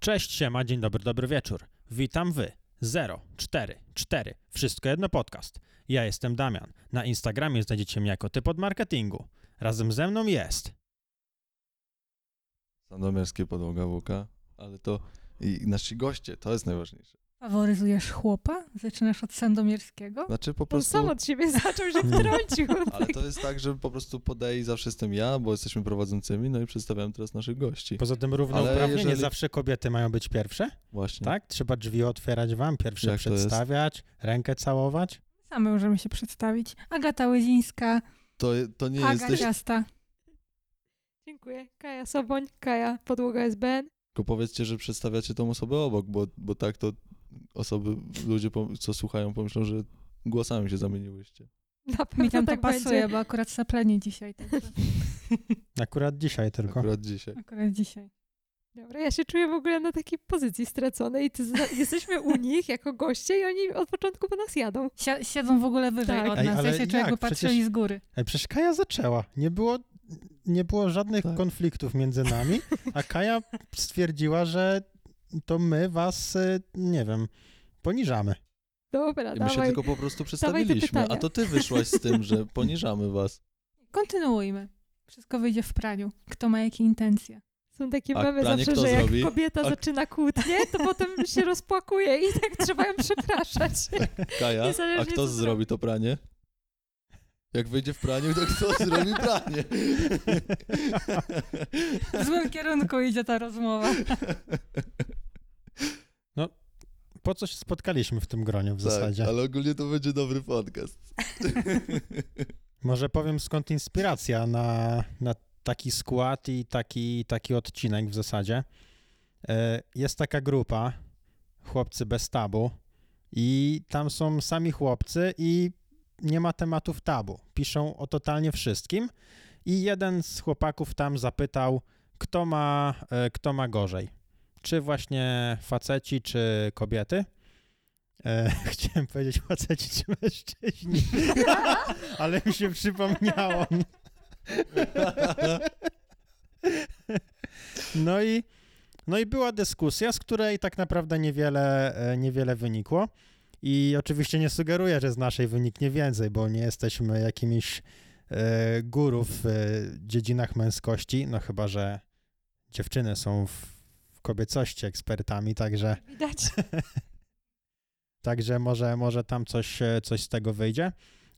Cześć, siema, dzień dobry, dobry wieczór. Witam wy. 044. Wszystko jedno podcast. Ja jestem Damian. Na Instagramie znajdziecie mnie jako typ od marketingu. Razem ze mną jest. Sandomierskie podłoga WK, ale to i nasi goście, to jest najważniejsze. Faworyzujesz chłopa? Zaczynasz od sandomierskiego? Znaczy po On prostu, sam od siebie zaczął, że wtrącił. ale to jest tak, że po prostu podej zawsze jestem ja, bo jesteśmy prowadzącymi, no i przedstawiam teraz naszych gości. Poza tym równouprawnienie, jeżeli- zawsze kobiety mają być pierwsze, Właśnie. tak? Trzeba drzwi otwierać wam, pierwsze Jak przedstawiać, rękę całować. Same możemy się przedstawić. Agata Łyzińska, To, to nie Aga jesteś, Ciasta. Dziękuję. Kaja Soboń, Kaja Podłoga SBN. tylko powiedzcie, że przedstawiacie tą osobę obok, bo, bo tak to osoby, ludzie, co słuchają, pomyślą, że głosami się zamieniłyście. Na pewno Mi tam to tak pasuje, będzie. bo akurat saplenie dzisiaj. Także. Akurat dzisiaj tylko. Akurat dzisiaj. Akurat dzisiaj. Dobra, ja się czuję w ogóle na takiej pozycji straconej i ty zna- jesteśmy u nich jako goście i oni od początku po nas jadą. Si- siedzą w ogóle wyżej Tak. od Ej, nas. ale Ja się czuję, jak? jakby patrzyli Przecież- z góry. Ej, przecież Kaja zaczęła. Nie było, nie było żadnych Tak. konfliktów między nami, a Kaja stwierdziła, że to my was, y, nie wiem, poniżamy. Dobra, I my się tylko po prostu przedstawiliśmy, a to ty wyszłaś z tym, że poniżamy was. Kontynuujmy. Wszystko wyjdzie w praniu. Kto ma jakie intencje. Są takie A memy pranie zawsze, że jak zrobi? kobieta A- zaczyna kłótnię, to potem się rozpłakuje i tak trzeba ją przepraszać. Kaja, a kto zrobi to pranie? Jak wyjdzie w praniu, to kto zrobi pranie? W złym kierunku idzie ta rozmowa. Po co się spotkaliśmy w tym gronie w zasadzie? Tak, ale ogólnie to będzie dobry podcast. Może powiem skąd inspiracja na, na taki skład i taki, taki odcinek w zasadzie. E, Jest taka grupa, chłopcy bez tabu i tam są sami chłopcy i nie ma tematów tabu. Piszą o totalnie wszystkim i jeden z chłopaków tam zapytał, kto ma, e, kto ma gorzej. Czy właśnie faceci, czy kobiety? E, chciałem powiedzieć faceci czy mężczyźni, ale mi się przypomniało. No i, no i była dyskusja, z której tak naprawdę niewiele, e, niewiele wynikło. I oczywiście nie sugeruję, że z naszej wyniknie więcej, bo nie jesteśmy jakimiś e, górów w e, dziedzinach męskości, no chyba, że dziewczyny są w, w kobiecości ekspertami, także... Widać. Także może, może tam coś, e, coś z tego wyjdzie.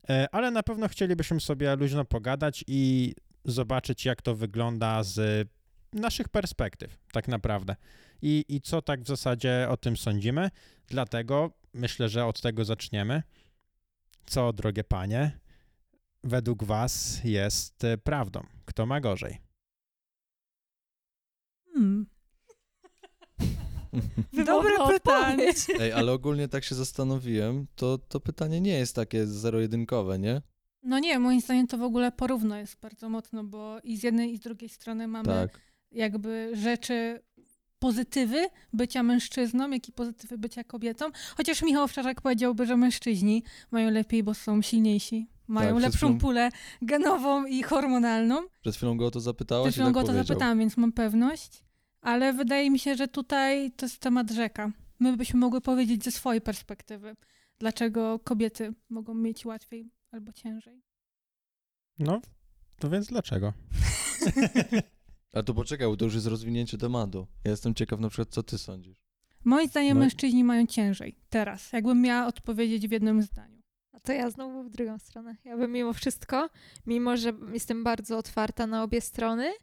E, Ale na pewno chcielibyśmy sobie luźno pogadać i zobaczyć, jak to wygląda z naszych perspektyw, tak naprawdę. I, I co tak w zasadzie o tym sądzimy. Dlatego myślę, że od tego zaczniemy. Co, drogie panie, według was jest e, prawdą? Kto ma gorzej? Hmm. Dobre pytanie. Ej, ale ogólnie tak się zastanowiłem, to, to pytanie nie jest takie zero-jedynkowe, nie? No nie, moim zdaniem to w ogóle porówno jest bardzo mocno, bo i z jednej i z drugiej strony mamy Tak. jakby rzeczy, pozytywy bycia mężczyzną, jak i pozytywy bycia kobietą. Chociaż Michał Wczarzak powiedziałby, że mężczyźni mają lepiej, bo są silniejsi. Mają Tak, lepszą chwilą- pulę genową i hormonalną. Przed chwilą go o to zapytałaś Przed chwilą tak go o to zapytałam, więc mam pewność. Ale wydaje mi się, że tutaj to jest temat rzeka. My byśmy mogły powiedzieć ze swojej perspektywy, dlaczego kobiety mogą mieć łatwiej albo ciężej. No, to więc dlaczego? A to poczekaj, bo to już jest rozwinięcie tematu. Ja jestem ciekaw na przykład, co ty sądzisz. Moim zdaniem No mężczyźni mają ciężej. Teraz, jakbym miała odpowiedzieć w jednym zdaniu. A to ja znowu w drugą stronę. Ja bym mimo wszystko, mimo że jestem bardzo otwarta na obie strony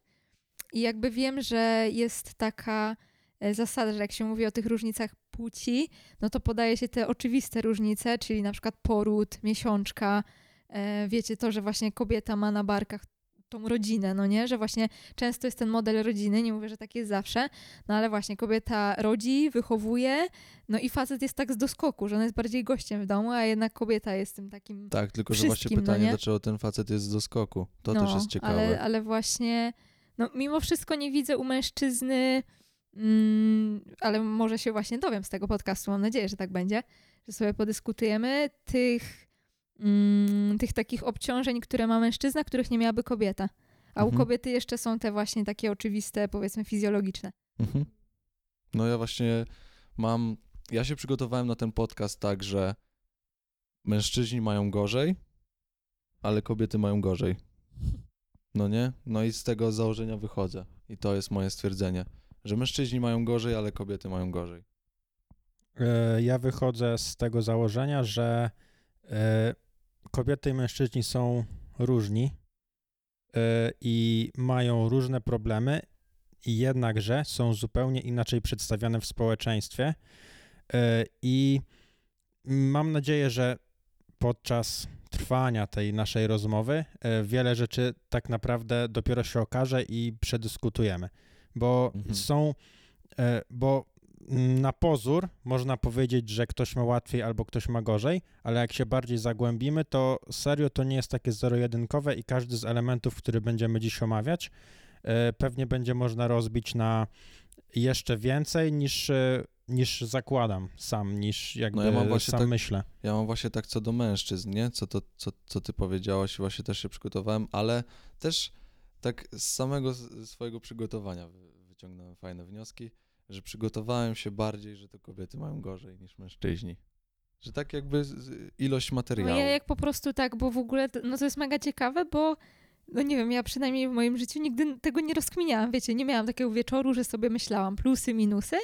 i jakby wiem, że jest taka e, zasada, że jak się mówi o tych różnicach płci, no to podaje się te oczywiste różnice, czyli na przykład poród, miesiączka, e, wiecie to, że właśnie kobieta ma na barkach tą rodzinę, no nie? Że właśnie często jest ten model rodziny, nie mówię, że tak jest zawsze, no ale właśnie kobieta rodzi, wychowuje, no i facet jest tak z doskoku, że on jest bardziej gościem w domu, a jednak kobieta jest tym takim Tak, tylko że właśnie no pytanie, nie? dlaczego ten facet jest z doskoku. To no, też jest ciekawe. Ale, ale właśnie, no mimo wszystko nie widzę u mężczyzny, mm, ale może się właśnie dowiem z tego podcastu, mam nadzieję, że tak będzie, że sobie podyskutujemy tych, mm, tych takich obciążeń, które ma mężczyzna, których nie miałaby kobieta. A u Mhm. kobiety jeszcze są te właśnie takie oczywiste, powiedzmy, fizjologiczne. Mhm. No ja właśnie mam. Ja się przygotowałem na ten podcast tak, że mężczyźni mają gorzej, ale kobiety mają gorzej. No nie? No i z tego założenia wychodzę. I to jest moje stwierdzenie, że mężczyźni mają gorzej, ale kobiety mają gorzej. E, Ja wychodzę z tego założenia, że e, kobiety i mężczyźni są różni e, i mają różne problemy, jednakże są zupełnie inaczej przedstawiane w społeczeństwie. E, I mam nadzieję, że podczas trwania tej naszej rozmowy e, wiele rzeczy tak naprawdę dopiero się okaże i przedyskutujemy, bo Mhm. są, bo na pozór można powiedzieć, że ktoś ma łatwiej albo ktoś ma gorzej, ale jak się bardziej zagłębimy, to serio to nie jest takie zero-jedynkowe i każdy z elementów, który będziemy dziś omawiać, e, pewnie będzie można rozbić na jeszcze więcej niż, e, niż zakładam sam, niż jakby No ja mam właśnie sam tak- myślę. Ja mam właśnie tak co do mężczyzn, nie? Co, to, co, co ty powiedziałaś, właśnie też się przygotowałem, ale też tak z samego swojego przygotowania wy- wyciągnąłem fajne wnioski, że przygotowałem się bardziej, że to kobiety mają gorzej niż mężczyźni. Że tak jakby ilość No materiału. ja jak po prostu tak, bo w ogóle, no to jest mega ciekawe, bo no nie wiem, ja przynajmniej w moim życiu nigdy tego nie rozkminiałam, wiecie, nie miałam takiego wieczoru, że sobie myślałam plusy, minusy,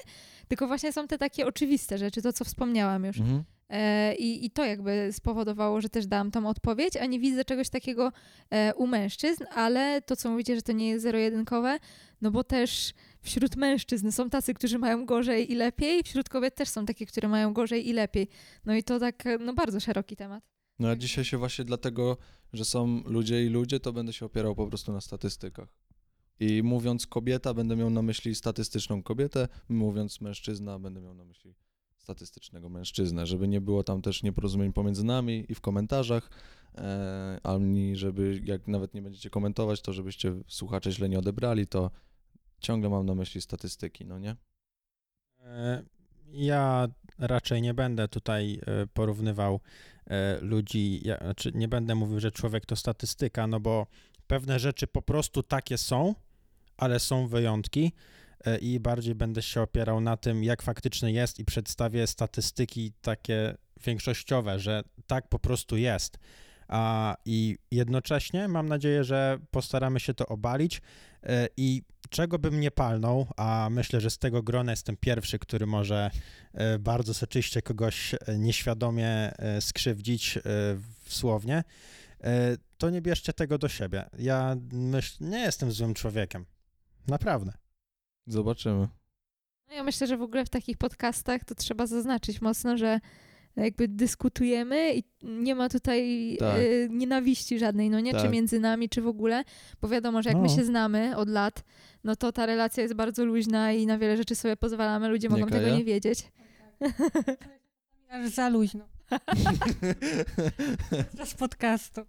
tylko właśnie są te takie oczywiste rzeczy, to co wspomniałam już. Mhm. E, i, I to jakby spowodowało, że też dałam tą odpowiedź, a nie widzę czegoś takiego e, u mężczyzn, ale to, co mówicie, że to nie jest zero-jedynkowe, no bo też wśród mężczyzn są tacy, którzy mają gorzej i lepiej, wśród kobiet też są takie, które mają gorzej i lepiej. No i to tak, no bardzo szeroki temat. No a dzisiaj się właśnie dlatego, że są ludzie i ludzie, to będę się opierał po prostu na statystykach. I mówiąc kobieta, będę miał na myśli statystyczną kobietę, mówiąc mężczyzna, będę miał na myśli statystycznego mężczyznę, żeby nie było tam też nieporozumień pomiędzy nami i w komentarzach, e, ani żeby, jak nawet nie będziecie komentować, to żebyście słuchacze źle nie odebrali, to ciągle mam na myśli statystyki, no nie? E, Ja raczej nie będę tutaj e, porównywał e, ludzi, ja, znaczy nie będę mówił, że człowiek to statystyka, no bo pewne rzeczy po prostu takie są, ale są wyjątki i bardziej będę się opierał na tym, jak faktycznie jest i przedstawię statystyki takie większościowe, że tak po prostu jest. A i jednocześnie mam nadzieję, że postaramy się to obalić e, i czego bym nie palnął, a myślę, że z tego grona jestem pierwszy, który może e, bardzo soczyście kogoś e, nieświadomie e, skrzywdzić e, słownie, e, to nie bierzcie tego do siebie. Ja myśl, nie jestem złym człowiekiem. Naprawdę. Zobaczymy. No ja myślę, że w ogóle w takich podcastach to trzeba zaznaczyć mocno, że jakby dyskutujemy i nie ma tutaj Tak. e, nienawiści żadnej, no nie? Czy Tak. między nami, czy w ogóle, bo wiadomo, że jak my No. się znamy od lat, no to ta relacja jest bardzo luźna i na wiele rzeczy sobie pozwalamy, ludzie mogą Kaja? tego nie wiedzieć. Aż za luźno. Z podcastu.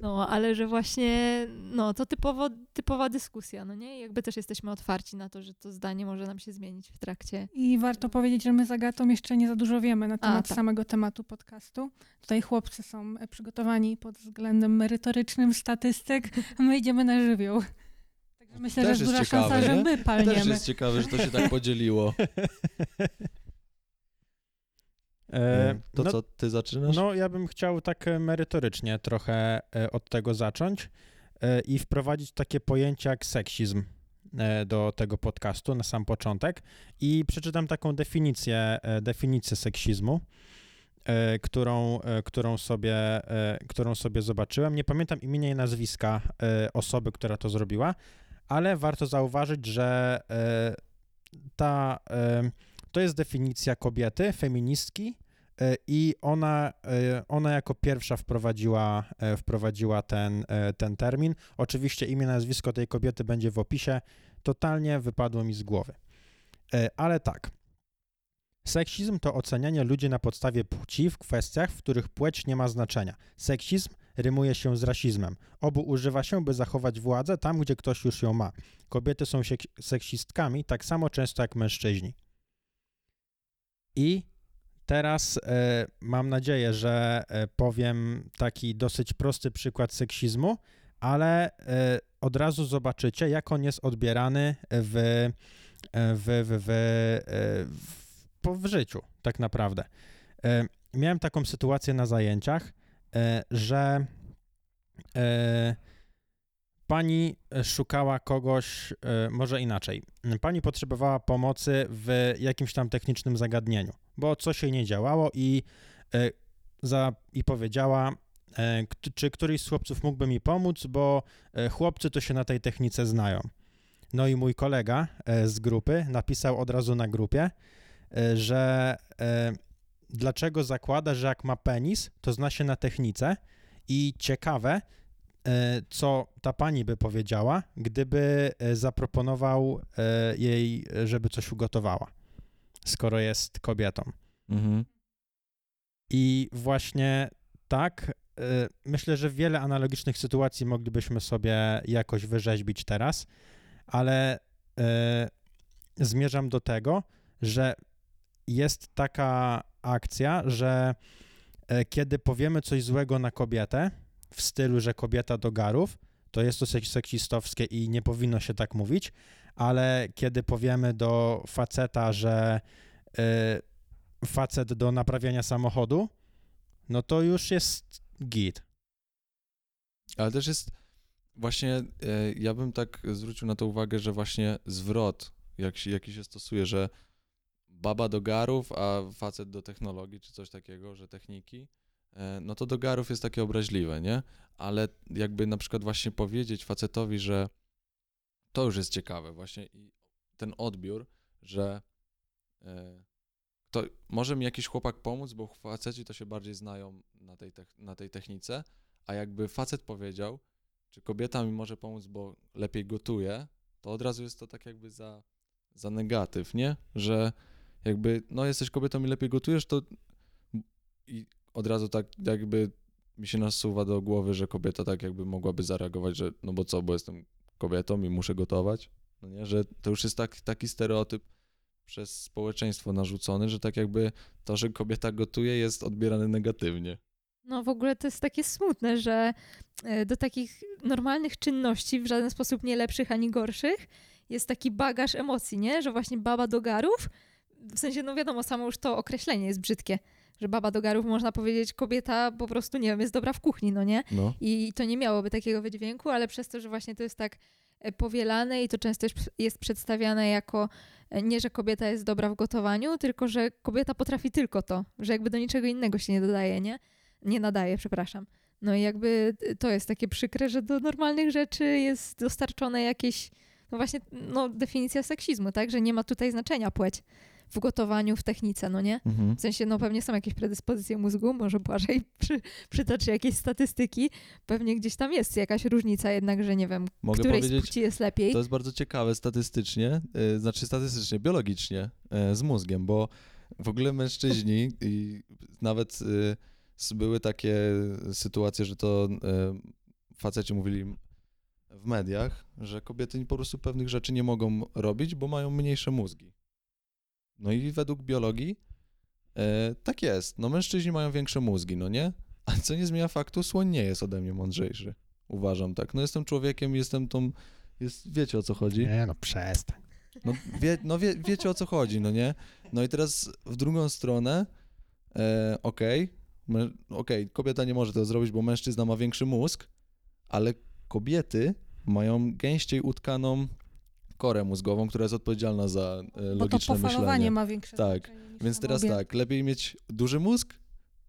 No, ale że właśnie, no to typowo, typowa dyskusja, no nie? Jakby też jesteśmy otwarci na to, że to zdanie może nam się zmienić w trakcie. I warto powiedzieć, że my z Agatą jeszcze nie za dużo wiemy na temat tak. samego tematu podcastu. Tutaj chłopcy są e, przygotowani pod względem merytorycznym statystyk, a my idziemy na żywioł. Także myślę, Też że jest duża ciekawe, szansa, nie? że my Też palniemy. jest ciekawe, że to się tak podzieliło. E, To no, co, ty zaczynasz? No, ja bym chciał tak merytorycznie trochę e, od tego zacząć e, i wprowadzić takie pojęcie jak seksizm e, do tego podcastu na sam początek i przeczytam taką definicję, definicję seksizmu, którą, którą, sobie, którą sobie zobaczyłem. Nie pamiętam imienia i nazwiska osoby, która to zrobiła, ale warto zauważyć, że ta, to jest definicja kobiety, feministki, i ona, e, ona jako pierwsza wprowadziła, e, wprowadziła ten, e, ten termin. Oczywiście imię, nazwisko tej kobiety będzie w opisie. Totalnie wypadło mi z głowy. E, Ale tak. Seksizm to ocenianie ludzi na podstawie płci w kwestiach, w których płeć nie ma znaczenia. Seksizm rymuje się z rasizmem. Obu używa się, by zachować władzę tam, gdzie ktoś już ją ma. Kobiety są sek- seksistkami tak samo często jak mężczyźni. I Teraz e, mam nadzieję, że e, powiem taki dosyć prosty przykład seksizmu, ale e, od razu zobaczycie, jak on jest odbierany w, e, w, w, w, e, w, w życiu, tak naprawdę. E, Miałem taką sytuację na zajęciach, że pani szukała kogoś, e, może inaczej. Pani potrzebowała pomocy w jakimś tam technicznym zagadnieniu, bo coś jej nie działało i, e, za, i powiedziała, e, czy któryś z chłopców mógłby mi pomóc, bo e, chłopcy to się na tej technice znają. No i mój kolega e, z grupy napisał od razu na grupie, e, że e, dlaczego zakłada, że jak ma penis, to zna się na technice i ciekawe, e, co ta pani by powiedziała, gdyby e, zaproponował e, jej, żeby coś ugotowała, skoro jest kobietą. Mhm. I właśnie tak, myślę, że wiele analogicznych sytuacji moglibyśmy sobie jakoś wyrzeźbić teraz, ale zmierzam do tego, że jest taka akcja, że kiedy powiemy coś złego na kobietę, w stylu, że kobieta do garów, to jest to seks- seksistowskie i nie powinno się tak mówić, ale kiedy powiemy do faceta, że y, facet do naprawiania samochodu, no to już jest git. Ale też jest właśnie, e, ja bym tak zwrócił na to uwagę, że właśnie zwrot, jak się, jaki się stosuje, że baba do garów, a facet do technologii, czy coś takiego, że techniki, no to do garów jest takie obraźliwe, nie? Ale jakby na przykład właśnie powiedzieć facetowi, że to już jest ciekawe właśnie i ten odbiór, że e, to może mi jakiś chłopak pomóc, bo faceci to się bardziej znają na tej, na tej technice, a jakby facet powiedział, czy kobieta mi może pomóc, bo lepiej gotuje, to od razu jest to tak jakby za, za negatyw, nie? Że jakby, no jesteś kobietą i lepiej gotujesz, to i od razu tak jakby mi się nasuwa do głowy, że kobieta tak jakby mogłaby zareagować, że no bo co, bo jestem kobietą i muszę gotować, no nie? Że to już jest tak, taki stereotyp przez społeczeństwo narzucony, że tak jakby to, że kobieta gotuje jest odbierane negatywnie. No w ogóle to jest takie smutne, że e, do takich normalnych czynności, w żaden sposób nie lepszych ani gorszych, jest taki bagaż emocji, nie? Że właśnie baba do garów, w sensie, no wiadomo, samo już to określenie jest brzydkie, że baba do garów można powiedzieć, kobieta po prostu, nie wiem, jest dobra w kuchni, no nie? No. I to nie miałoby takiego wydźwięku, ale przez to, że właśnie to jest tak e, powielane i to często jest, przedstawiane jako e, nie, że kobieta jest dobra w gotowaniu, tylko że kobieta potrafi tylko to, że jakby do niczego innego się nie dodaje, nie? Nie nadaje, przepraszam. No i jakby to jest takie przykre, że do normalnych rzeczy jest dostarczone jakieś, no właśnie, no definicja seksizmu, tak? Że nie ma tutaj znaczenia płeć w gotowaniu, w technice, no nie? Mhm. W sensie, no pewnie są jakieś predyspozycje mózgu, może Błażej przy, przytoczy jakieś statystyki, pewnie gdzieś tam jest jakaś różnica jednak, że nie wiem, Mogę której z płci jest lepiej. To jest bardzo ciekawe statystycznie, y, znaczy statystycznie, biologicznie y, z mózgiem, bo w ogóle mężczyźni i nawet y, s- były takie sytuacje, że to faceci mówili w mediach, że kobiety po prostu pewnych rzeczy nie mogą robić, bo mają mniejsze mózgi. No i według biologii e, tak jest. No mężczyźni mają większe mózgi, no nie? A co nie zmienia faktu, słoń nie jest ode mnie mądrzejszy. Uważam tak. No jestem człowiekiem, jestem tą... Jest, wiecie o co chodzi? Nie no, przestań. No, wie, no wie, wiecie o co chodzi, no nie? No i teraz w drugą stronę, e, okej, mę- okej, kobieta nie może tego zrobić, bo mężczyzna ma większy mózg, ale kobiety mają gęściej utkaną korę mózgową, która jest odpowiedzialna za e, Bo to logiczne pofalowanie myślenie. ma większe Tak, Więc teraz obie- tak, lepiej mieć duży mózg,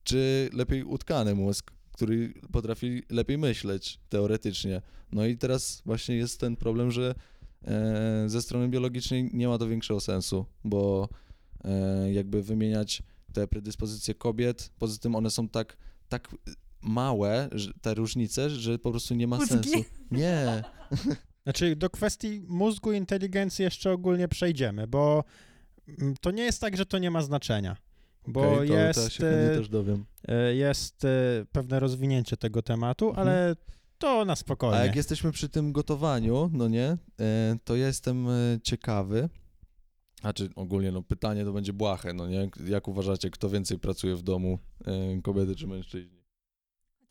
czy lepiej utkany mózg, który potrafi lepiej myśleć teoretycznie. No i teraz właśnie jest ten problem, że e, ze strony biologicznej nie ma to większego sensu, bo e, jakby wymieniać te predyspozycje kobiet, poza tym one są tak, tak małe, te różnice, że po prostu nie ma Mózgi. sensu. Nie, Znaczy, do kwestii mózgu i inteligencji jeszcze ogólnie przejdziemy, bo mm, to nie jest tak, że to nie ma znaczenia. Bo to, jest, e, też dowiem. e, jest e, pewne rozwinięcie tego tematu, Mhm. ale to na spokojnie. A jak jesteśmy przy tym gotowaniu, no nie, to ja jestem ciekawy, znaczy ogólnie no pytanie to będzie błahe, no nie, jak uważacie, kto więcej pracuje w domu, kobiety czy mężczyźni?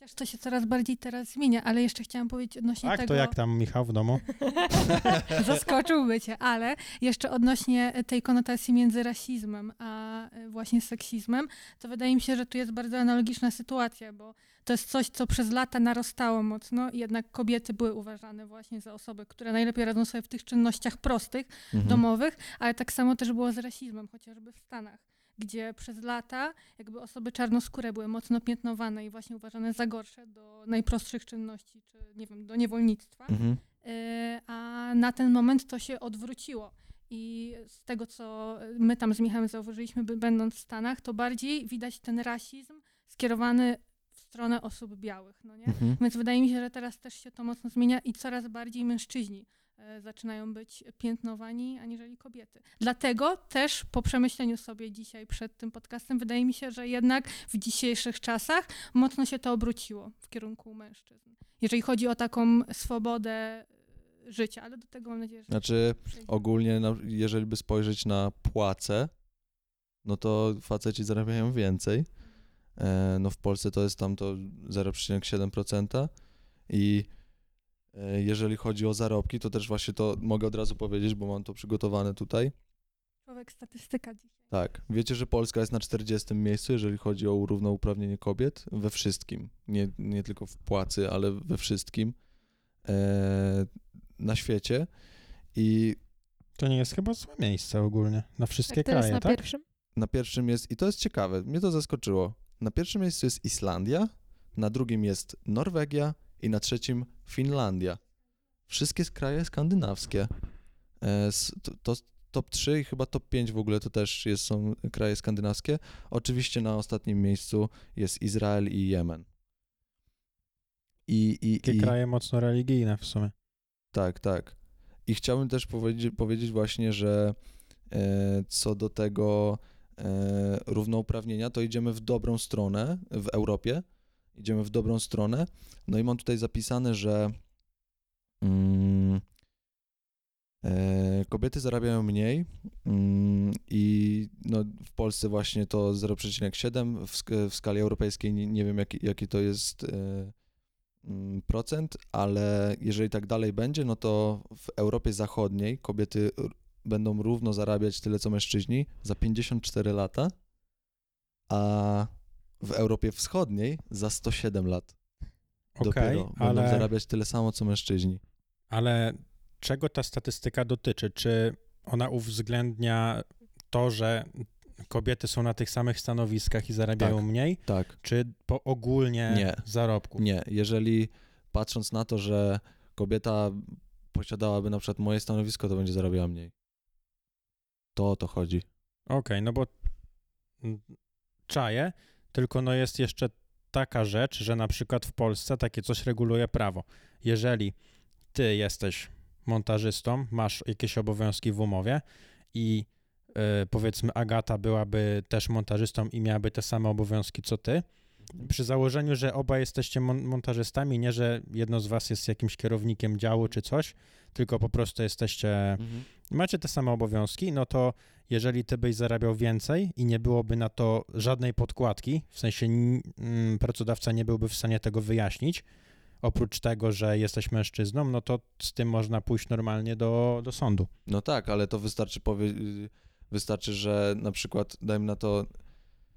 Chociaż to się coraz bardziej teraz zmienia, ale jeszcze chciałam powiedzieć odnośnie Tak, tego... to jak tam Michał w domu? Zaskoczyłby cię, ale jeszcze odnośnie tej konotacji między rasizmem a e, właśnie seksizmem, to wydaje mi się, że tu jest bardzo analogiczna sytuacja, bo to jest coś, co przez lata narastało mocno i jednak kobiety były uważane właśnie za osoby, które najlepiej radzą sobie w tych czynnościach prostych, Mhm. domowych, ale tak samo też było z rasizmem, chociażby w Stanach, gdzie przez lata jakby osoby czarnoskóre były mocno piętnowane i właśnie uważane za gorsze do najprostszych czynności, czy nie wiem, do niewolnictwa. Mhm. Y, a na ten moment to się odwróciło. I z tego, co my tam z Michałem zauważyliśmy, będąc w Stanach, to bardziej widać ten rasizm skierowany w stronę osób białych, no nie? Mhm. Więc wydaje mi się, że teraz też się to mocno zmienia i coraz bardziej mężczyźni e, zaczynają być piętnowani aniżeli kobiety. Dlatego też po przemyśleniu sobie dzisiaj przed tym podcastem, wydaje mi się, że jednak w dzisiejszych czasach mocno się to obróciło w kierunku mężczyzn. Jeżeli chodzi o taką swobodę e, życia, ale do tego mam nadzieję, że Znaczy, ogólnie, na- jeżeli by spojrzeć na płace, no to faceci zarabiają więcej. E, no w Polsce to jest tam to 0,7% i e, jeżeli chodzi o zarobki, to też właśnie to mogę od razu powiedzieć, bo mam to przygotowane tutaj. Człowiek statystyka dzisiaj. Tak, wiecie, że Polska jest na 40 miejscu, jeżeli chodzi o równouprawnienie kobiet we wszystkim. Nie, nie tylko w płacy, ale we wszystkim e, na świecie. I To nie jest chyba złe miejsce ogólnie na wszystkie Tak, to jest kraje, na tak? pierwszym. Na pierwszym jest, i to jest ciekawe, mnie to zaskoczyło. Na pierwszym miejscu jest Islandia, na drugim jest Norwegia i na trzecim Finlandia. Wszystkie kraje skandynawskie. E, to, to top 3 i chyba top 5 w ogóle to też jest, są kraje skandynawskie. Oczywiście na ostatnim miejscu jest Izrael i Jemen. I, i, Takie i, kraje mocno religijne w sumie. tak, tak. I chciałbym też powiedzieć, powiedzieć właśnie, że e, co do tego e, równouprawnienia, to idziemy w dobrą stronę w Europie. Idziemy w dobrą stronę. No i mam tutaj zapisane, że mm, e, kobiety zarabiają mniej mm, i no, w Polsce właśnie to 0,7, w, w skali europejskiej nie, nie wiem jaki, jaki to jest e, mm, procent, ale jeżeli tak dalej będzie, no to w Europie Zachodniej kobiety będą równo zarabiać tyle co mężczyźni za 54 lata, a w Europie Wschodniej za 107 lat Okej, dopiero będą ale, zarabiać tyle samo co mężczyźni. ale czego ta statystyka dotyczy? Czy ona uwzględnia to, że kobiety są na tych samych stanowiskach i zarabiają Tak. mniej, Tak, czy po ogólnie Nie. zarobku? nie. Jeżeli patrząc na to, że kobieta posiadałaby na przykład moje stanowisko, to będzie zarabiała mniej. To o to chodzi. Okej, no bo czaję, tylko no jest jeszcze taka rzecz, że na przykład w Polsce takie coś reguluje prawo. Jeżeli ty jesteś montażystą, masz jakieś obowiązki w umowie i y, powiedzmy Agata byłaby też montażystą i miałaby te same obowiązki co ty, przy założeniu, że oba jesteście mon- montażystami, nie że jedno z was jest jakimś kierownikiem działu czy coś, tylko po prostu jesteście Mhm. macie te same obowiązki, no to jeżeli ty byś zarabiał więcej i nie byłoby na to żadnej podkładki, w sensie mm, pracodawca nie byłby w stanie tego wyjaśnić, oprócz tego, że jesteś mężczyzną, no to z tym można pójść normalnie do, do sądu. No tak, ale to wystarczy powie... wystarczy, że na przykład dajmy na to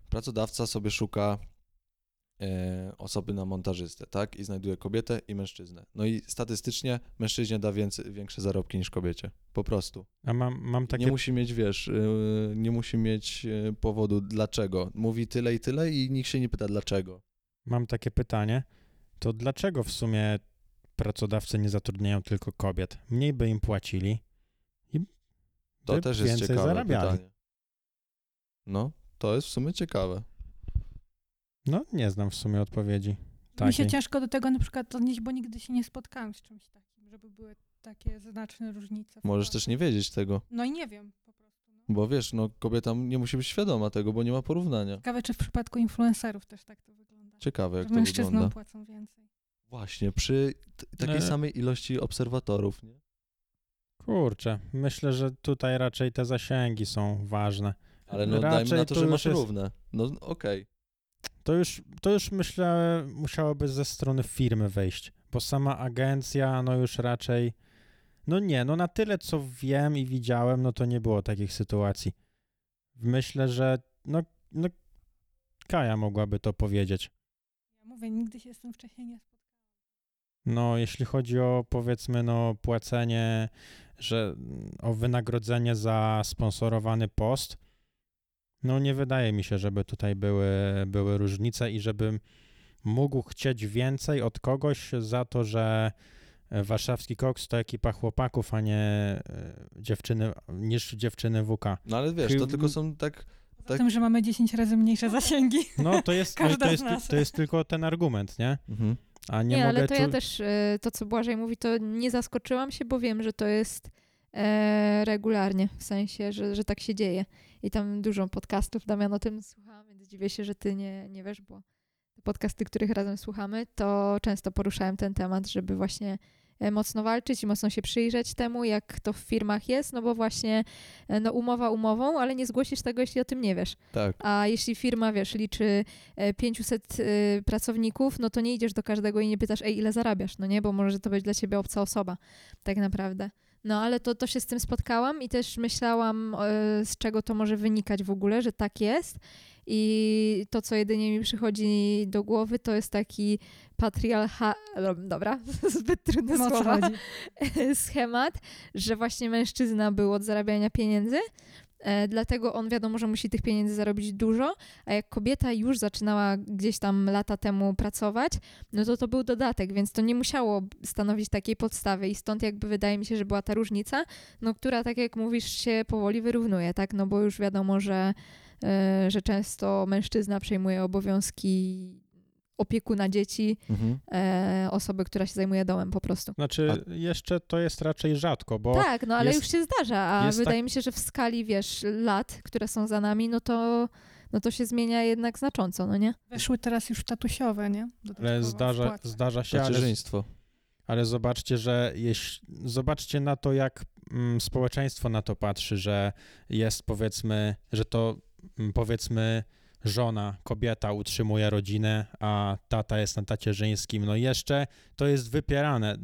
pracodawca sobie szuka osoby na montażystę, tak? I znajduje kobietę i mężczyznę. No i statystycznie mężczyźnie da więcej, większe zarobki niż kobiecie. Po prostu. A mam, mam takie... Nie musi mieć, wiesz, yy, nie musi mieć yy, powodu dlaczego. Mówi tyle i tyle i nikt się nie pyta dlaczego. Mam takie pytanie, to dlaczego w sumie pracodawcy nie zatrudniają tylko kobiet? Mniej by im płacili i To też jest więcej ciekawe zarabiali. pytanie. No, to jest w sumie ciekawe. No, nie znam w sumie odpowiedzi. Mi się takiej. ciężko do tego na przykład odnieść, bo nigdy się nie spotkałam z czymś takim, żeby były takie znaczne różnice. Możesz też nie wiedzieć tego, No i nie wiem po prostu. No. bo wiesz, no kobieta nie musi być świadoma tego, bo nie ma porównania. Ciekawe, czy w przypadku influencerów też tak to wygląda. Ciekawe, jak że to mężczyznom wygląda. płacą więcej. Właśnie, przy t- takiej samej ilości obserwatorów, nie? Kurczę, myślę, że tutaj raczej te zasięgi są ważne. Ale no dajmy Raczej na to, że masz jest- równe. No okej. To już, to już myślę, musiałoby ze strony firmy wejść, bo sama agencja, no już raczej. No nie, no na tyle co wiem i widziałem, no to nie było takich sytuacji. Myślę, że no, no Kaja mogłaby to powiedzieć. Ja mówię, nigdy się z tym wcześniej nie spotkałam. No, jeśli chodzi o powiedzmy, no, płacenie, że o wynagrodzenie za sponsorowany post, no nie wydaje mi się, żeby tutaj były, były różnice i żebym mógł chcieć więcej od kogoś za to, że warszawski koks to ekipa chłopaków, a nie e, dziewczyny, niż dziewczyny WK. No ale wiesz, to tylko są tak... Poza Tak. tym, że mamy 10 razy mniejsze zasięgi. No to jest, no, to jest, to jest tylko ten argument, nie? Mhm. A nie, Nie, mogę ale to ja też, e, to co Błażej mówi, to nie zaskoczyłam się, bo wiem, że to jest e, regularnie, w sensie, że, że tak się dzieje. I tam dużo podcastów, Damian, o tym słuchałam, więc dziwię się, że ty nie, nie wiesz, bo te podcasty, których razem słuchamy, to często poruszałem ten temat, żeby właśnie e, mocno walczyć i mocno się przyjrzeć temu, jak to w firmach jest, no bo właśnie e, no umowa umową, ale nie zgłosisz tego, jeśli o tym nie wiesz. Tak. A jeśli firma, wiesz, liczy e, 500 e, pracowników, no to nie idziesz do każdego i nie pytasz, ej, ile zarabiasz, no nie? Bo może to być dla ciebie obca osoba, tak naprawdę. No ale to, to się z tym spotkałam i też myślałam, e, z czego to może wynikać w ogóle, że tak jest. I to, co jedynie mi przychodzi do głowy, to jest taki patriarcha... Dobra, zbyt trudne No słowa chodzi? schemat, że właśnie mężczyzna był od zarabiania pieniędzy, dlatego on wiadomo, że musi tych pieniędzy zarobić dużo, a jak kobieta już zaczynała gdzieś tam lata temu pracować, no to to był dodatek, więc to nie musiało stanowić takiej podstawy i stąd jakby wydaje mi się, że była ta różnica, no która tak jak mówisz się powoli wyrównuje, tak, no bo już wiadomo, że, e, że często mężczyzna przejmuje obowiązki opiekuna dzieci, Mhm. e, osoby, która się zajmuje domem po prostu. Znaczy, jeszcze to jest raczej rzadko, bo Tak, no ale jest- już się zdarza, a wydaje tak- mi się, że w skali, wiesz, lat, które są za nami, no to, no to się zmienia jednak znacząco, no nie? Weszły teraz już tatusiowe, nie? ale Dodatkowa zdarza, zdarza się, ale, Macierzyństwo. ale zobaczcie, że jeśli, zobaczcie na to, jak mm, społeczeństwo na to patrzy, że jest powiedzmy, że to mm, powiedzmy żona, kobieta utrzymuje rodzinę, a tata jest na tacierzyńskim, no jeszcze to jest wypierane.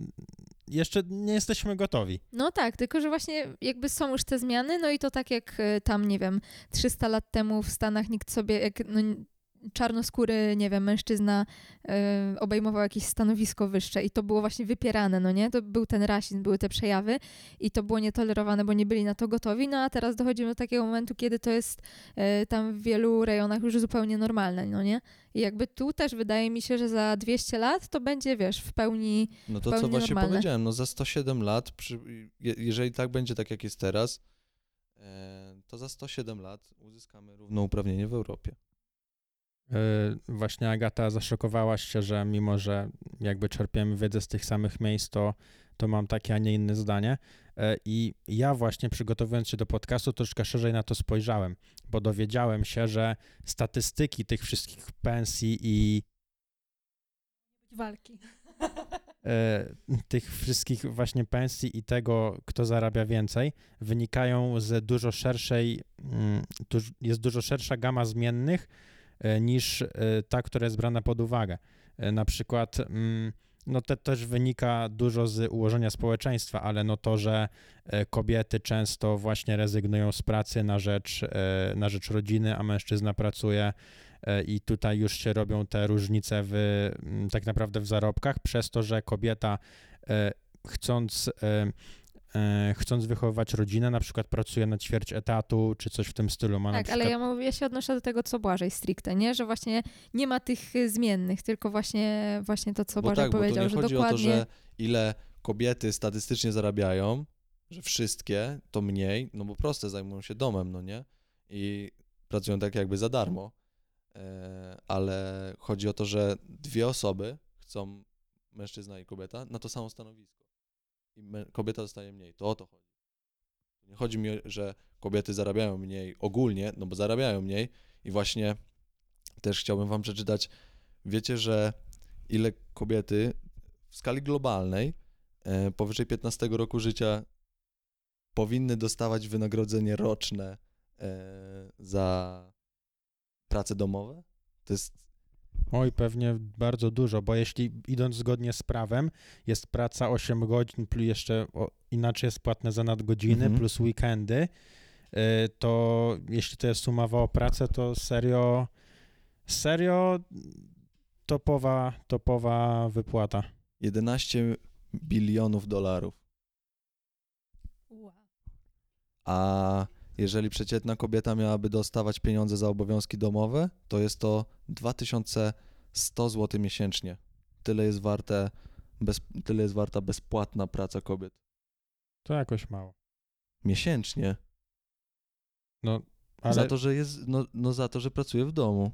Jeszcze nie jesteśmy gotowi. No tak, tylko że właśnie jakby są już te zmiany, no i to tak jak y, tam, nie wiem, 300 lat temu w Stanach nikt sobie, jak no, czarnoskóry, nie wiem, mężczyzna y, obejmował jakieś stanowisko wyższe i to było właśnie wypierane, no nie? To był ten rasizm, były te przejawy i to było nietolerowane, bo nie byli na to gotowi, no a teraz dochodzimy do takiego momentu, kiedy to jest y, tam w wielu rejonach już zupełnie normalne, no nie? I jakby tu też wydaje mi się, że za 200 lat to będzie, wiesz, w pełni No to co Zupełnie właśnie normalne. powiedziałem, no za 107 lat, przy, je, jeżeli tak będzie tak jak jest teraz, e, to za 107 lat uzyskamy równouprawnienie w Europie. Yy, Właśnie Agata, zaszokowałaś się, że mimo, że jakby czerpiemy wiedzę z tych samych miejsc, to, to mam takie, a nie inne zdanie. Yy, I ja właśnie przygotowując się do podcastu troszkę szerzej na to spojrzałem, bo dowiedziałem się, że statystyki tych wszystkich pensji i walki. e, tych wszystkich właśnie pensji i tego, kto zarabia więcej, wynikają z dużo szerszej, mm, jest dużo szersza gama zmiennych niż e, ta, która jest brana pod uwagę. E, Na przykład, mm, no to też wynika dużo z ułożenia społeczeństwa, ale no to, że e, kobiety często właśnie rezygnują z pracy na rzecz, e, na rzecz rodziny, a mężczyzna pracuje e, i tutaj już się robią te różnice w, mm, tak naprawdę w zarobkach, przez to, że kobieta e, chcąc, e, e, chcąc wychowywać rodzinę, na przykład pracuje na ćwierć etatu, czy coś w tym stylu. Ma Tak, przykład, ale ja, mówię, ja się odnoszę do tego, co Błażej stricte, nie? Że właśnie nie ma tych y, zmiennych, tylko właśnie, właśnie to, co bo Błażej tak, bo to powiedział, nie że chodzi dokładnie... o to, że ile kobiety statystycznie zarabiają, że wszystkie to mniej, no bo proste, zajmują się domem, no nie? I pracują tak jakby za darmo, e, ale chodzi o to, że dwie osoby chcą, mężczyzna i kobieta, na to samo stanowisko. I kobieta dostaje mniej, to o to chodzi. Nie chodzi mi, że kobiety zarabiają mniej ogólnie, no bo zarabiają mniej i właśnie też chciałbym wam przeczytać, wiecie, że ile kobiety w skali globalnej e, powyżej 15 roku życia powinny dostawać wynagrodzenie roczne e, za prace domowe? To jest Oj, pewnie bardzo dużo, bo jeśli idąc zgodnie z prawem, jest praca 8 godzin, plus jeszcze o, inaczej jest płatne za nadgodziny, Mhm. plus weekendy, y, to jeśli to jest umowa o pracę, to serio, serio topowa, topowa wypłata. 11 bilionów dolarów. Wow. A jeżeli przeciętna kobieta miałaby dostawać pieniądze za obowiązki domowe, to jest to 2100 zł miesięcznie. Tyle jest, warte bez, tyle jest warta bezpłatna praca kobiet. To jakoś mało. Miesięcznie. No, ale, Za to, że jest, no, no za to, że pracuje w domu.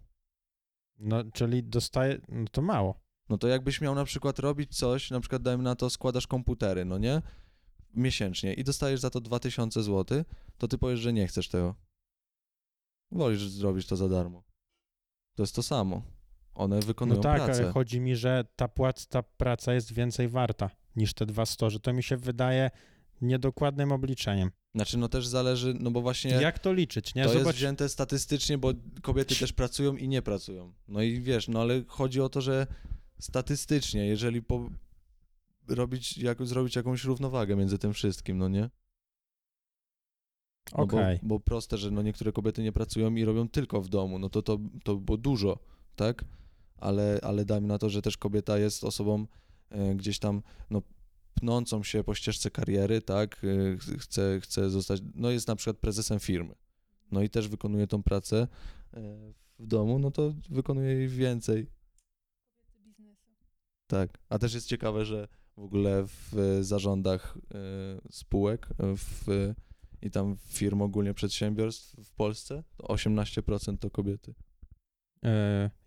no, czyli dostaje, no to mało. No to jakbyś miał na przykład robić coś, na przykład dajmy na to składasz komputery, no nie? Miesięcznie i dostajesz za to 2000 zł, to ty powiesz, że nie chcesz tego. Wolisz zrobić to za darmo. To jest to samo. One wykonują No tak, pracę. ale chodzi mi, że ta płac, ta praca jest więcej warta niż te dwa sto, że to mi się wydaje niedokładnym obliczeniem. Znaczy, no też zależy, no bo właśnie Jak to liczyć, nie? to jest Zobacz, wzięte statystycznie, bo kobiety też pracują i nie pracują. No i wiesz, no ale chodzi o to, że statystycznie, jeżeli po... robić, jak, zrobić jakąś równowagę między tym wszystkim, no nie? No okej. bo, bo proste, że no niektóre kobiety nie pracują i robią tylko w domu, no to to, to było dużo, tak? Ale, ale dajmy na to, że też kobieta jest osobą e, gdzieś tam, no pnącą się po ścieżce kariery, tak? E, ch- chce, chce zostać, no jest na przykład prezesem firmy, no i też wykonuje tą pracę e, w domu, no to wykonuje jej więcej, biznesu. tak. A też jest ciekawe, że w ogóle w e, zarządach e, spółek e, w, i tam firm ogólnie przedsiębiorstw w Polsce to 18% to kobiety.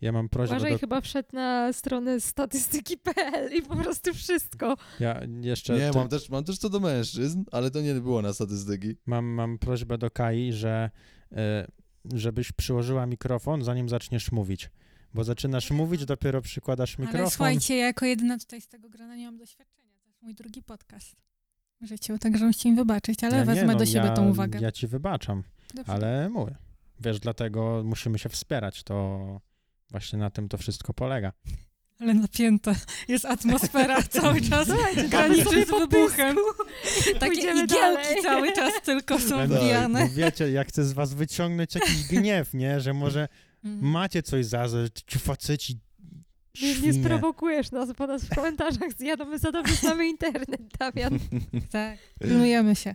Ja mam prośbę Uważaj, do... chyba wszedł na stronę statystyki.pl i po prostu wszystko. Ja jeszcze Nie, ty- mam też, mam też co do mężczyzn, ale to nie było na statystyki. mam, mam prośbę do Kai, że żebyś przyłożyła mikrofon, zanim zaczniesz mówić. Bo zaczynasz mówić, dopiero przykładasz mikrofon. Ale słuchajcie, ja jako jedyna tutaj z tego grona nie mam doświadczenia. To jest mój drugi podcast w życiu, także musicie mi wybaczyć, ale Ja nie, wezmę no, do siebie ja, tą uwagę. Ja ci wybaczam, Dobrze. ale mówię. Wiesz, dlatego musimy się wspierać, to właśnie na tym to wszystko polega. Ale napięta jest atmosfera cały czas. Graniczy z wybuchem. Takie igiełki dalej. cały czas tylko są Tak, wbijane. No wiecie, ja chcę z was wyciągnąć jakiś gniew, nie? Że może Mm. macie coś za, że ci faceci Nie, nie sprowokujesz nas, bo nas w komentarzach zjadą, my za dobrze znamy internet, Damian. Tak, pilnujemy się.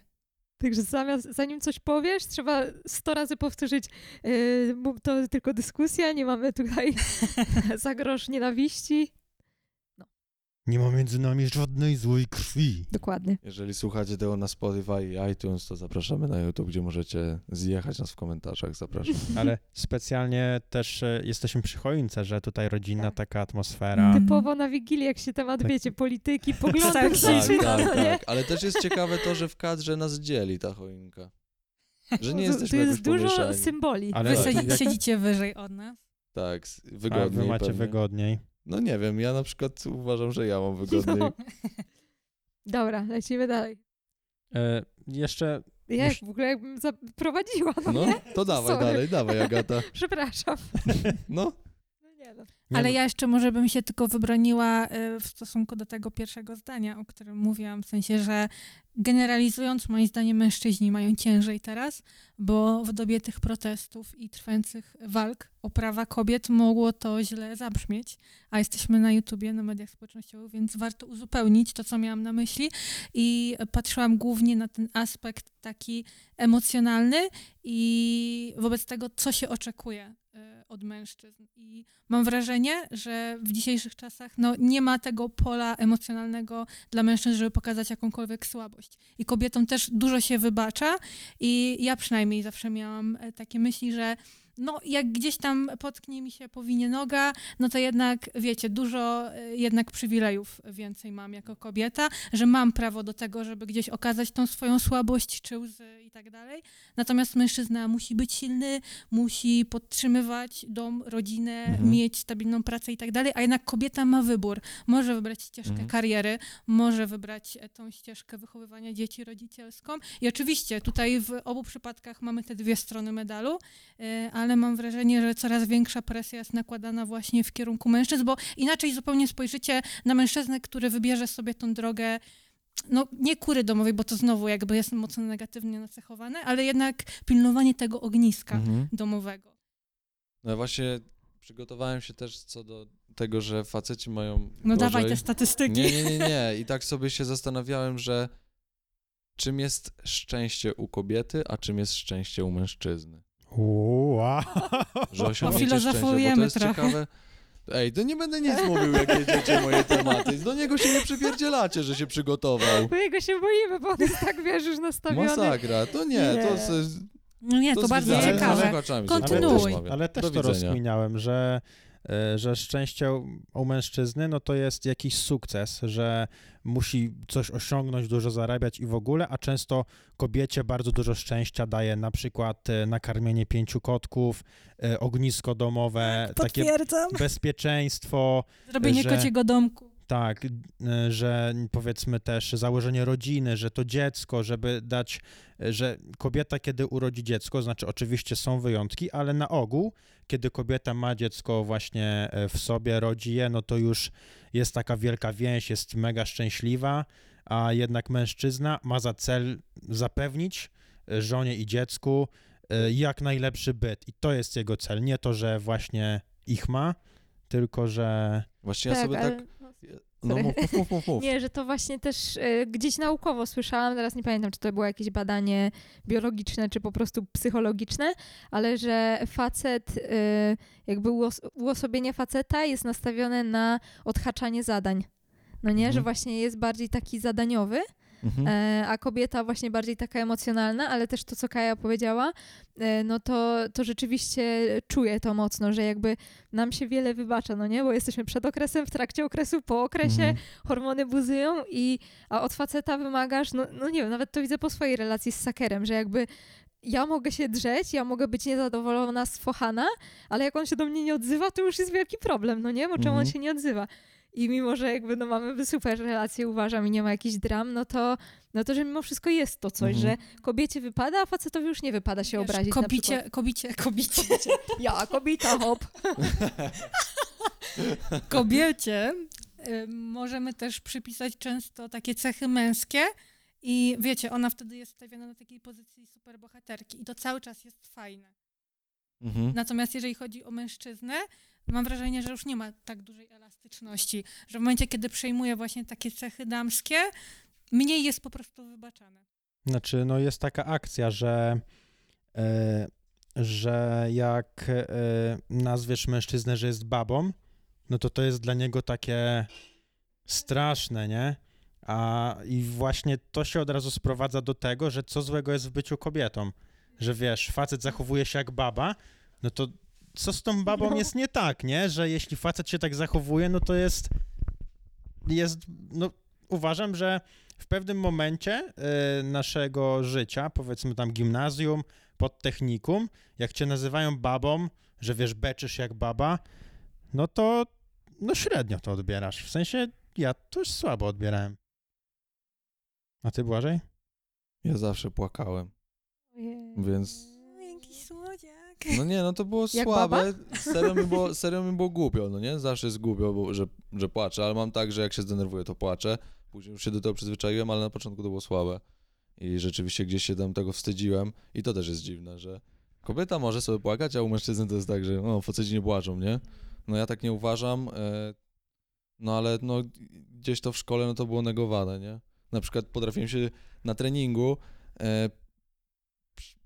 Także zamiast, zanim coś powiesz, trzeba sto razy powtórzyć, yy, to tylko dyskusja, nie mamy tutaj za grosz nienawiści. Nie ma między nami żadnej złej krwi. Dokładnie. Jeżeli słuchacie tego na Spotify i iTunes, to zapraszamy na YouTube, gdzie możecie zjechać nas w komentarzach. Zapraszam. Ale specjalnie też e, jesteśmy przy choince, że tutaj rodzinna Tak. taka atmosfera. Typowo na Wigilię, jak się temat, Tak. wiecie, polityki, poglądów Tak, zaczyna, tak, no nie? tak. Ale też jest ciekawe to, że w kadrze nas dzieli ta choinka. Że nie Tu- jesteśmy Tu jakoś jest dużo pomieszani. symboli. Ale Wy Tak. jak- siedzicie wyżej od nas. Tak, s- A wygodniej wy macie pewnie. wygodniej. No nie wiem, ja na przykład uważam, że ja mam wygodniej. No. Dobra, lecimy dalej. E, jeszcze Jak Musi- w ogóle jakbym zaprowadziła, no, No, nie? to dawaj Sorry. dalej, dawaj Agata. Przepraszam. No, Nie nie Ale no, ja jeszcze może bym się tylko wybroniła y, w stosunku do tego pierwszego zdania, o którym mówiłam, w sensie, że generalizując, moim zdaniem mężczyźni mają ciężej teraz, bo w dobie tych protestów i trwających walk o prawa kobiet mogło to źle zabrzmieć, a jesteśmy na YouTubie, na mediach społecznościowych, więc warto uzupełnić to, co miałam na myśli. I patrzyłam głównie na ten aspekt taki emocjonalny i wobec tego, co się oczekuje y, od mężczyzn. I mam wrażenie, że w dzisiejszych czasach no, nie ma tego pola emocjonalnego dla mężczyzn, żeby pokazać jakąkolwiek słabość. I kobietom też dużo się wybacza i ja przynajmniej zawsze miałam e, takie myśli, że no, jak gdzieś tam potknie mi się powinie noga, no to jednak, wiecie, dużo e, jednak przywilejów więcej mam jako kobieta, że mam prawo do tego, żeby gdzieś okazać tą swoją słabość czy łzy i tak dalej. Natomiast mężczyzna musi być silny, musi podtrzymywać dom, rodzinę, Mhm. mieć stabilną pracę i tak dalej, a jednak kobieta ma wybór. Może wybrać ścieżkę Mhm. kariery, może wybrać e, tą ścieżkę wychowywania dzieci rodzicielską. I oczywiście tutaj w obu przypadkach mamy te dwie strony medalu, ale ale mam wrażenie, że coraz większa presja jest nakładana właśnie w kierunku mężczyzn, bo inaczej zupełnie spojrzycie na mężczyznę, który wybierze sobie tą drogę no nie kury domowej, bo to znowu jakby jest mocno negatywnie nacechowane, ale jednak pilnowanie tego ogniska Mhm. domowego. No ja właśnie przygotowałem się też co do tego, że faceci mają No gorzej. dawaj te statystyki. Nie, nie, nie, nie. I tak sobie się zastanawiałem, że czym jest szczęście u kobiety, a czym jest szczęście u mężczyzny. Wow. Że osiągnięcie Filozofujemy to jest trochę. ciekawe. Ej, to nie będę nic mówił, jak jedziecie moje tematy. Do niego się nie przypierdzielacie, że się przygotował. My jego się boimy, bo on jest tak, wiesz, już nastawiony. Masakra, to nie, Nie. to... z- No nie, to, z bardzo ciekawe. Kontynuuj. Ale też Do to widzenia. rozkminiałem, że, e, że szczęście u- u mężczyzny no to jest jakiś sukces, że musi coś osiągnąć, dużo zarabiać i w ogóle, a często kobiecie bardzo dużo szczęścia daje na przykład e, nakarmienie pięciu kotków, e, ognisko domowe, takie Potwierdzam. bezpieczeństwo, Zrobienie że- kociego domku. Tak, y, że powiedzmy też założenie rodziny, że to dziecko, żeby dać, że kobieta, kiedy urodzi dziecko, znaczy oczywiście są wyjątki, ale na ogół, kiedy kobieta ma dziecko właśnie e, w sobie, rodzi je, no to już jest taka wielka więź, jest mega szczęśliwa, a jednak mężczyzna ma za cel zapewnić e, żonie i dziecku e, jak najlepszy byt. I to jest jego cel, nie to, że właśnie ich ma, tylko że Właśnie ja sobie ale- tak... no, No mów, mów, mów, mów. Nie, że to właśnie też e, gdzieś naukowo słyszałam, teraz nie pamiętam, czy to było jakieś badanie biologiczne, czy po prostu psychologiczne, ale że facet, e, jakby uos- uosobienie faceta jest nastawione na odhaczanie zadań. No nie, Mhm. że właśnie jest bardziej taki zadaniowy, Mhm. e, a kobieta właśnie bardziej taka emocjonalna, ale też to, co Kaja powiedziała, e, no to, to rzeczywiście czuję to mocno, że jakby nam się wiele wybacza, no nie, bo jesteśmy przed okresem, w trakcie okresu, po okresie, Mhm. hormony buzują i a od faceta wymagasz, no, no nie wiem, nawet to widzę po swojej relacji z sakerem, że jakby ja mogę się drzeć, ja mogę być niezadowolona, sfochana, ale jak on się do mnie nie odzywa, to już jest wielki problem, no nie? Bo czemu on Mhm. się nie odzywa? I mimo, że jakby no mamy super relacje, uważam, i nie ma jakichś dram, no to, no to, że mimo wszystko jest to coś, Mhm. że kobiecie wypada, a facetowi już nie wypada się Wiesz, obrazić kobicie, przykład. kobicie, kobicie, Ja, kobieta, hop. kobiecie y, możemy też przypisać często takie cechy męskie i wiecie, ona wtedy jest stawiana na takiej pozycji superbohaterki i to cały czas jest fajne. Mhm. Natomiast jeżeli chodzi o mężczyznę, mam wrażenie, że już nie ma tak dużej elastyczności, że w momencie, kiedy przejmuje właśnie takie cechy damskie, mniej jest po prostu wybaczane. Znaczy, no jest taka akcja, że, e, że jak e, nazwiesz mężczyznę, że jest babą, no to to jest dla niego takie straszne, nie? A i właśnie to się od razu sprowadza do tego, że co złego jest w byciu kobietą. Że wiesz, facet zachowuje się jak baba, no to co z tą babą No. jest nie tak, nie? Że jeśli facet się tak zachowuje, no to jest, jest, no uważam, że w pewnym momencie y, naszego życia, powiedzmy tam gimnazjum, podtechnikum, jak cię nazywają babą, że wiesz, beczysz jak baba, no to no średnio to odbierasz. W sensie ja to już słabo odbierałem. A ty, Błażej? Ja zawsze płakałem, więc... Jakiś słodziak. No nie, no to było Jak słabe. Serio mi było, serio mi było głupio, no nie? Zawsze jest głupio, bo, że, że płaczę, ale mam tak, że jak się zdenerwuję, to płaczę. Później już się do tego przyzwyczaiłem, ale na początku to było słabe. I rzeczywiście gdzieś się tam tego wstydziłem. I to też jest dziwne, że kobieta może sobie płakać, a u mężczyzny to jest tak, że no, faceci nie płaczą, nie? No ja tak nie uważam, e, no ale no gdzieś to w szkole, no to było negowane, nie? Na przykład potrafiłem się na treningu e,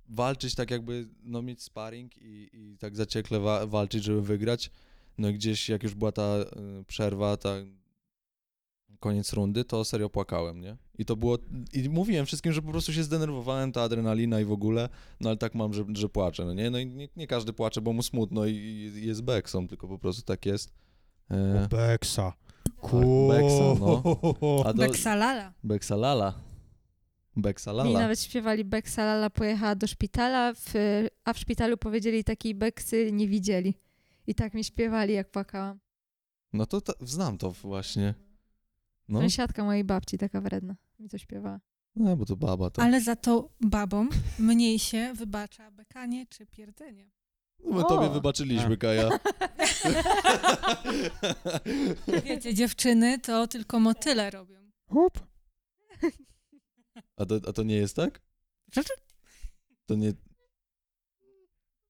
walczyć tak jakby, no mieć sparring i, i tak zaciekle wa- walczyć, żeby wygrać. No i gdzieś jak już była ta y, przerwa, ta koniec rundy, to serio płakałem, nie? I to było, i mówiłem wszystkim, że po prostu się zdenerwowałem, ta adrenalina i w ogóle, no ale tak mam, że, że płaczę, no nie? No i nie, nie każdy płacze, bo mu smutno i, i jest beksą, tylko po prostu tak jest. E, Beksa. Beksa, no. a do, Beksalala. Beksalala. Mi Beksalala. nawet śpiewali Beksalala pojechała do szpitala, w, a w szpitalu powiedzieli takiej Beksy nie widzieli. I tak mi śpiewali, jak płakałam. No to ta, znam to właśnie. No, Sąsiadka mojej babci, taka wredna, mi to śpiewała. no bo to baba to. Ale za to babom mniej się wybacza bekanie czy pierdzenie. No my O. tobie wybaczyliśmy, Kaja. Wiecie, dziewczyny to tylko motyle robią. Hup. A to, a to nie jest tak? To nie...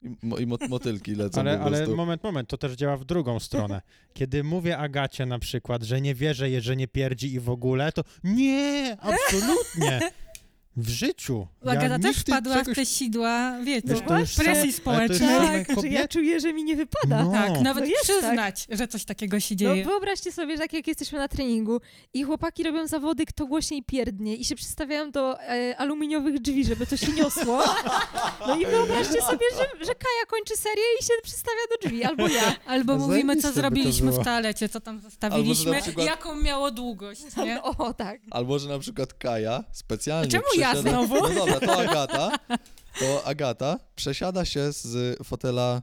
I, mo, i mot, motylki lecą Ale, po ale moment, moment, to też działa w drugą stronę. Kiedy mówię Agacie na przykład, że nie wierzę że nie pierdzi i w ogóle, to nie, absolutnie. W życiu. Ja Agata też nigdy wpadła w czegoś- te sidła, wiecie, już presji już społecznej. Tak, że ja kobiety- czuję, że mi nie wypada. No. Tak, nawet No przyznać, że coś takiego się No dzieje. wyobraźcie sobie, że tak jak jesteśmy na treningu i chłopaki robią zawody, kto głośniej pierdnie i się przystawiają do e, aluminiowych drzwi, żeby to się niosło. No i wyobraźcie sobie, że, że Kaja kończy serię i się przystawia do drzwi, albo ja. Albo No mówimy, co zrobiliśmy w toalecie, co tam zostawiliśmy, przykład- jaką miało długość, nie? O, tak. Albo, że na przykład Kaja specjalnie A czemu ja przesiada... znowu? No dobra, to Agata. To Agata przesiada się z fotela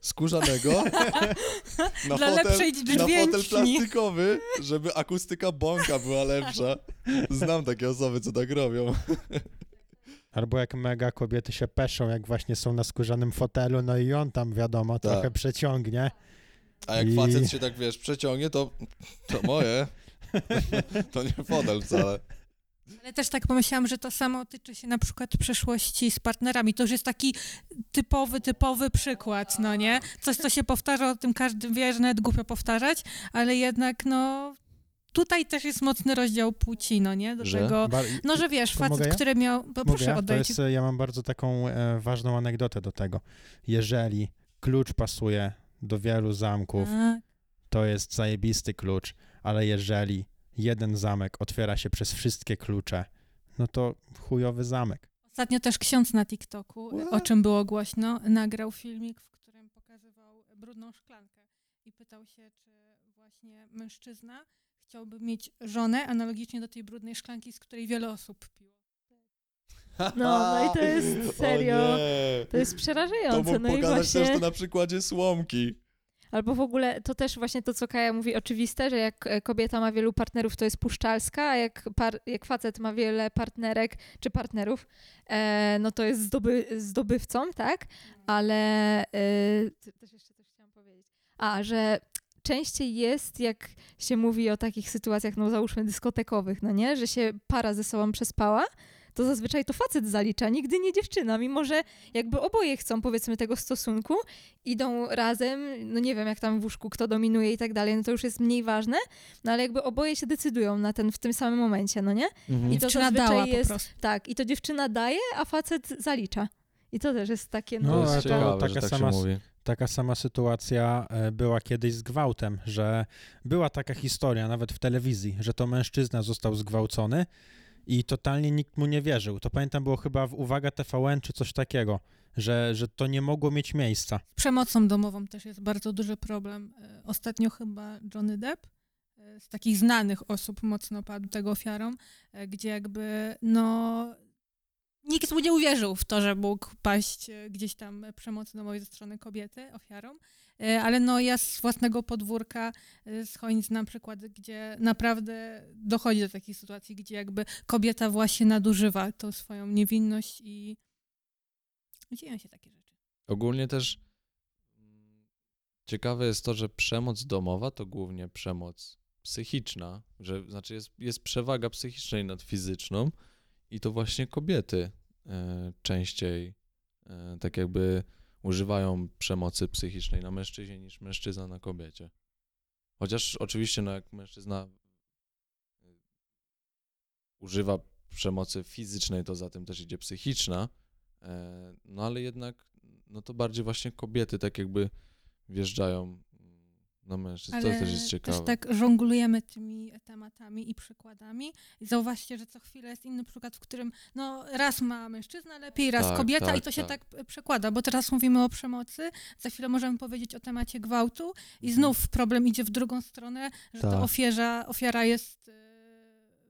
skórzanego na, Dla fotel, lepszej na fotel plastikowy, żeby akustyka bąka była lepsza. Znam takie osoby, co tak robią. Albo jak mega kobiety się peszą, jak właśnie są na skórzanym fotelu, no i on tam, wiadomo, Tak. trochę przeciągnie. A jak I- facet się tak, wiesz, przeciągnie, to to moje. To nie fotel wcale. Ale też tak pomyślałam, że to samo tyczy się na przykład przeszłości z partnerami. To już jest taki typowy, typowy przykład, no nie? Coś, co się powtarza, o tym każdy wie, że nawet głupio powtarzać, ale jednak, no... Tutaj też jest mocny rozdział płci, no nie? Do Że? tego... No, że wiesz, facet, ja? który miał... Bo Mogę proszę, ja? To jest, ja mam bardzo taką e, ważną anegdotę do tego. Jeżeli klucz pasuje do wielu zamków, Tak. to jest zajebisty klucz, ale jeżeli jeden zamek otwiera się przez wszystkie klucze, no to chujowy zamek. Ostatnio też ksiądz na TikToku, o czym było głośno, nagrał filmik, w którym pokazywał brudną szklankę i pytał się, czy właśnie mężczyzna chciałby mieć żonę analogicznie do tej brudnej szklanki, z której wiele osób piło. No, no i to jest serio-. To jest To przerażające. mógł No i pokazać właśnie... też to na przykładzie słomki. Albo w ogóle to też właśnie to, co Kaja mówi, oczywiste, że jak e, kobieta ma wielu partnerów, to jest puszczalska, a jak, par, jak facet ma wiele partnerek czy partnerów, e, no to jest zdoby, zdobywcą, tak? Ale e, też jeszcze coś chciałam powiedzieć. A, że częściej jest, jak się mówi o takich sytuacjach, no załóżmy dyskotekowych, no nie? Że się para ze sobą przespała, to zazwyczaj to facet zalicza, nigdy nie dziewczyna, mimo że jakby oboje chcą powiedzmy tego stosunku, idą razem, no nie wiem jak tam w łóżku kto dominuje i tak dalej, no to już jest mniej ważne, no ale jakby oboje się decydują na ten w tym samym momencie, no nie? I to Dziewczyna zazwyczaj dała jest- po prostu. Tak, i to dziewczyna daje, a facet zalicza. I to też jest takie, No, no, jest ale to ciekawe, taka że tak sama się s- mówi. Taka sama sytuacja e, była kiedyś z gwałtem, że była taka historia nawet w telewizji, że to mężczyzna został zgwałcony i totalnie nikt mu nie wierzył. To pamiętam było chyba w Uwaga TVN czy coś takiego, że, że to nie mogło mieć miejsca. Z przemocą domową też jest bardzo duży problem. E, Ostatnio chyba Johnny Depp e, z takich znanych osób mocno padł tego ofiarą, e, gdzie jakby no nikt mu nie uwierzył w to, że mógł paść gdzieś tam przemocy domowej ze strony kobiety ofiarą, ale no ja z własnego podwórka e, z Chojnic znam przykłady, gdzie naprawdę dochodzi do takiej sytuacji, gdzie jakby kobieta właśnie nadużywa tą swoją niewinność i dzieją się takie rzeczy. Ogólnie też mm, ciekawe jest to, że przemoc domowa to głównie przemoc psychiczna, że znaczy jest, jest przewaga psychicznej nad fizyczną i to właśnie kobiety e, częściej e, tak jakby używają przemocy psychicznej na mężczyźnie niż mężczyzna na kobiecie. Chociaż oczywiście no jak mężczyzna e, używa przemocy fizycznej, to za tym też idzie psychiczna, E, No ale jednak, no to bardziej właśnie kobiety tak jakby wjeżdżają na mężczyzn. To też jest ciekawe. tak żonglujemy tymi tematami i przykładami. I zauważcie, że co chwilę jest inny przykład, w którym no, raz ma mężczyzna lepiej, raz Tak, kobieta tak, i to się tak. tak. przekłada, bo teraz mówimy o przemocy, za chwilę możemy powiedzieć o temacie gwałtu i Mhm. znów problem idzie w drugą stronę, że Tak. to ofiara, ofiara jest, e,